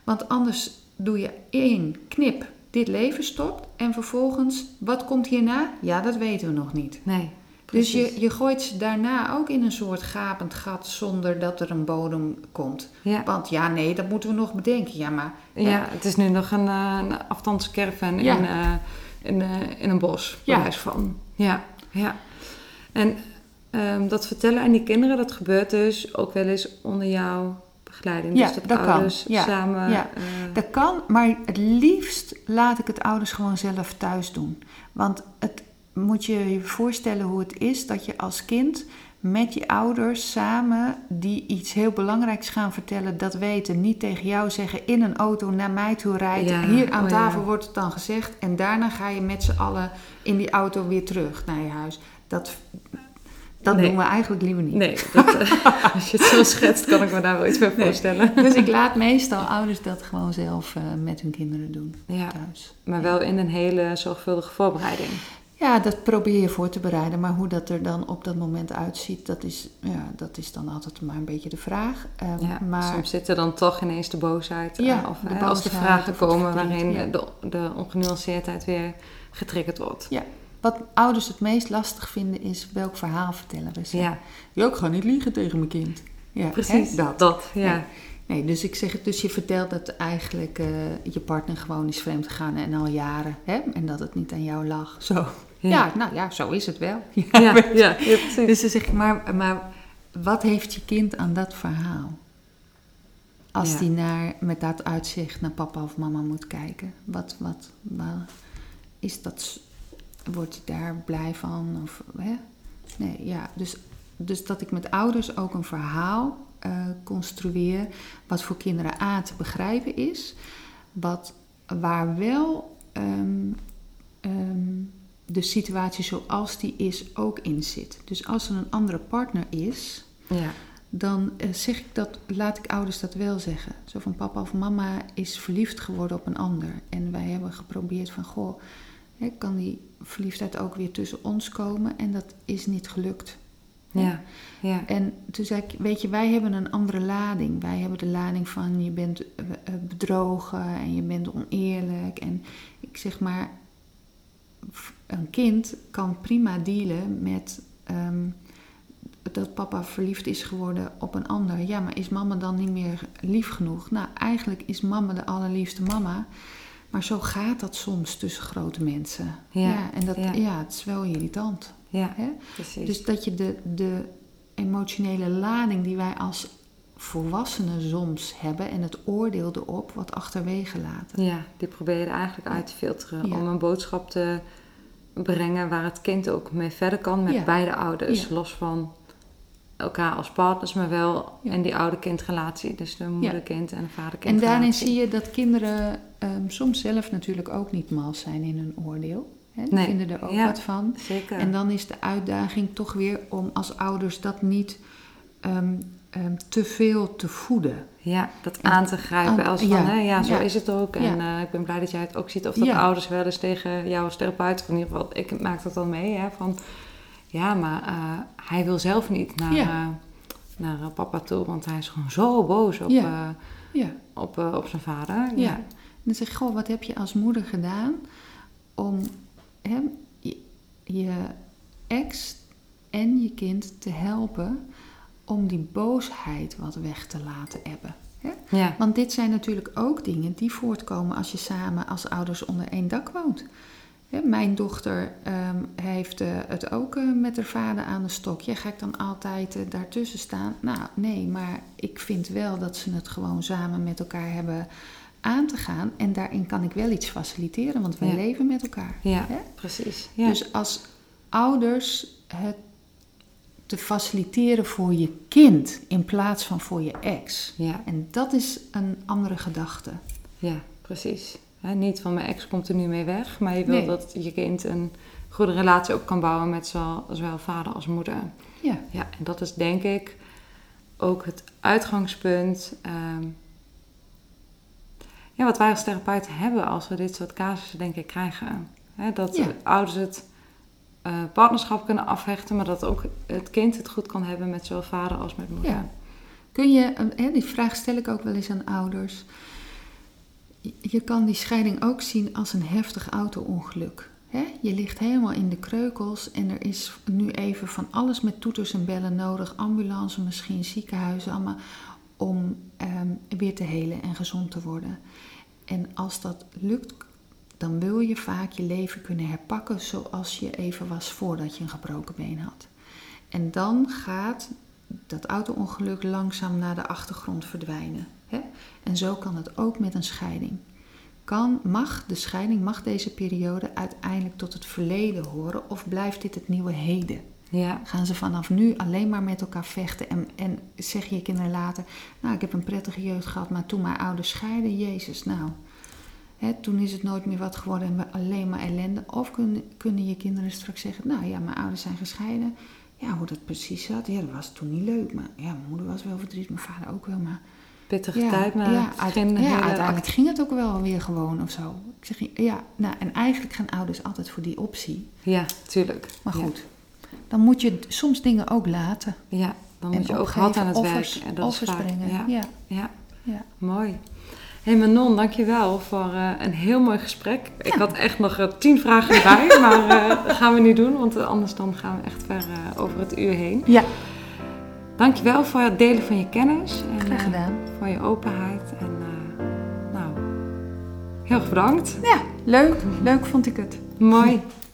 Want anders doe je één knip, dit leven stopt en vervolgens, wat komt hierna? Ja, dat weten we nog niet. Nee. Dus je, je gooit ze daarna ook in een soort gapend gat zonder dat er een bodem komt. Ja. Want ja, nee, dat moeten we nog bedenken. Ja, maar ja, het is nu nog een, uh, een Ja. in, uh, in, uh, in een bos, Ja. van. Ja, ja. En um, dat vertellen aan die kinderen, dat gebeurt dus ook wel eens onder jouw begeleiding. Ja, dus dat, dat kan. ouders Ja, samen... ja. eh, Dat kan, maar het liefst laat ik het ouders gewoon zelf thuis doen. Want het moet je je voorstellen hoe het is dat je als kind met je ouders samen die iets heel belangrijks gaan vertellen, dat weten, niet tegen jou zeggen, in een auto naar mij toe rijdt. Ja, Hier aan oh ja. tafel wordt het dan gezegd en daarna ga je met z'n allen in die auto weer terug naar je huis. Dat, dat Nee. doen we eigenlijk liever niet. Nee, dat, eh, als je het zo schetst, kan ik me daar wel iets bij voorstellen. Dus ik laat meestal ouders dat gewoon zelf eh, met hun kinderen doen Ja, thuis. maar wel in een hele zorgvuldige voorbereiding. Ja, dat probeer je voor te bereiden. Maar hoe dat er dan op dat moment uitziet, dat is, ja, dat is dan altijd maar een beetje de vraag. Eh, Ja, maar Soms zit er dan toch ineens de boosheid. eh, Ja, of de hè, als de vragen komen verdriet, waarin ja. de, de ongenuanceerdheid weer getriggerd wordt. wat ouders het meest lastig vinden is welk verhaal vertellen we ze. Ja, Ja, ik ga niet liegen tegen mijn kind. Ja, precies. hè, dat. dat ja. Nee. Nee, dus ik zeg het, dus je vertelt dat eigenlijk eh, je partner gewoon is vreemd gegaan en al jaren. Hè? En dat het niet aan jou lag. Zo. Ja. nou ja, zo is het wel. Ja, Ja, ja. Dus dan zeg ik, maar, maar wat heeft je kind aan dat verhaal? Als die naar, met dat uitzicht naar papa of mama moet kijken. Wat, wat, wat is dat, wordt hij daar blij van? Of, hè? Nee, ja. Dus, dus dat ik met ouders ook een verhaal eh, construeer, wat voor kinderen A te begrijpen is, wat, waar wel ehm, ehm, de situatie zoals die is ook in zit. Dus als er een andere partner is, Ja. dan eh, zeg ik dat, laat ik ouders dat wel zeggen. Zo van papa of mama is verliefd geworden op een ander. En wij hebben geprobeerd van, goh, kan die verliefdheid ook weer tussen ons komen? En dat is niet gelukt. Ja. Ja. En toen zei ik, weet je, wij hebben een andere lading. Wij hebben de lading van je bent eh, eh, bedrogen en je bent oneerlijk. En ik zeg maar, een kind kan prima dealen met ehm, dat papa verliefd is geworden op een ander. Ja, maar is mama dan niet meer lief genoeg? Nou, eigenlijk is mama de allerliefste mama. Maar zo gaat dat soms tussen grote mensen. Ja, en dat, ja. ja. het is wel irritant. Ja. Hè? Precies. Dus dat je de, de emotionele lading die wij als volwassenen soms hebben en het oordeel erop wat achterwege laten. Ja, die probeer je er eigenlijk uit te filteren Ja. om een boodschap te brengen waar het kind ook mee verder kan met Ja. beide ouders. Ja. Los van elkaar als partners, maar wel Ja. in die oude-kindrelatie. Dus de moeder-kind en de En vader-kind. daarin zie je dat kinderen ehm, soms zelf natuurlijk ook niet mals zijn in hun oordeel. Hè? Nee. vinden er ook wat van. Zeker. En dan is de uitdaging toch weer om als ouders dat niet ehm, ehm, te veel te voeden. Ja, dat En- aan te grijpen. aan- als van, ja. hè, ja, zo Ja. is het ook. En Ja. eh, ik ben blij dat jij het ook ziet. Of dat ouders wel eens tegen jou als therapeut, in ieder geval, ik maak dat dan mee. Hè, van, ja, maar eh, hij wil zelf niet naar, eh, naar papa toe, want hij is gewoon zo boos op, op, op zijn vader. Ja. Ja. En dan zeg ik, goh, wat heb je als moeder gedaan om hem, je, je ex en je kind te helpen om die boosheid wat weg te laten hebben? Hè? Ja. Want dit zijn natuurlijk ook dingen die voortkomen als je samen als ouders onder één dak woont. Hè, mijn dochter ehm, heeft eh, het ook eh, met haar vader aan de stok. Ja, ga ik dan altijd eh, daartussen staan? Nou, nee, maar ik vind wel dat ze het gewoon samen met elkaar hebben aan te gaan. En daarin kan ik wel iets faciliteren, want wij Ja. leven met elkaar. Ja, Hè? precies. Ja. Dus als ouders het te faciliteren voor je kind in plaats van voor je ex. ja, En dat is een andere gedachte. ja, precies. Niet van mijn ex komt er nu mee weg, maar je wil Nee. dat je kind een goede relatie op kan bouwen met zowel, zowel vader als moeder. Ja, Ja, en dat is denk ik ook het uitgangspunt. ehm, ja, wat wij als therapeuten hebben als we dit soort casussen, denk ik, krijgen. Dat Ja. ouders het eh, partnerschap kunnen afhechten, maar dat ook het kind het goed kan hebben met zowel vader als met moeder. Ja. Kun je, eh, hè, die vraag stel ik ook wel eens aan ouders. Je- kan die scheiding ook zien als een heftig auto-ongeluk. Je ligt helemaal in de kreukels en er is nu even van alles met toeters en bellen nodig. Ambulance, misschien ziekenhuizen, allemaal om ehm, weer te helen en gezond te worden. En als dat lukt, dan wil je vaak je leven kunnen herpakken zoals je even was voordat je een gebroken been had. En dan gaat dat auto-ongeluk langzaam naar de achtergrond verdwijnen. Hè? En zo kan het ook met een scheiding. Kan, mag de scheiding, mag deze periode uiteindelijk tot het verleden horen of blijft dit het nieuwe heden? Ja, Gaan ze vanaf nu alleen maar met elkaar vechten en, en zeg je kinderen later, nou ik heb een prettige jeugd gehad, maar toen mijn ouders scheiden, Jezus, nou, toen is het nooit meer wat geworden en alleen maar ellende. Of kunnen, kunnen je kinderen straks zeggen, nou ja, mijn ouders zijn gescheiden, ja, hoe dat precies zat, ja, dat was toen niet leuk, maar ja, mijn moeder was wel verdrietig, mijn vader ook wel, maar pittige ja, tijd, maar ja, het uit- ging ja, uiteindelijk ging het ook wel weer gewoon of zo. Ik zeg, ja, nou, en eigenlijk gaan ouders altijd voor die optie. Ja, tuurlijk. Maar Ja. goed, dan moet je soms dingen ook laten. Ja, dan en moet je ook hard aan het offers, werk. En dat offers is brengen. Ja. ja. Ja. mooi. Hé hey Manon, dankjewel voor eh, een heel mooi gesprek. Ik had echt nog eh, tien vragen erbij, maar eh, dat gaan we niet doen, want anders dan gaan we echt ver over het uur heen. ja, Dankjewel voor het delen van je kennis. En, graag gedaan. voor je openheid. En nou, heel erg bedankt. Ja, leuk. Leuk vond ik het. Mooi.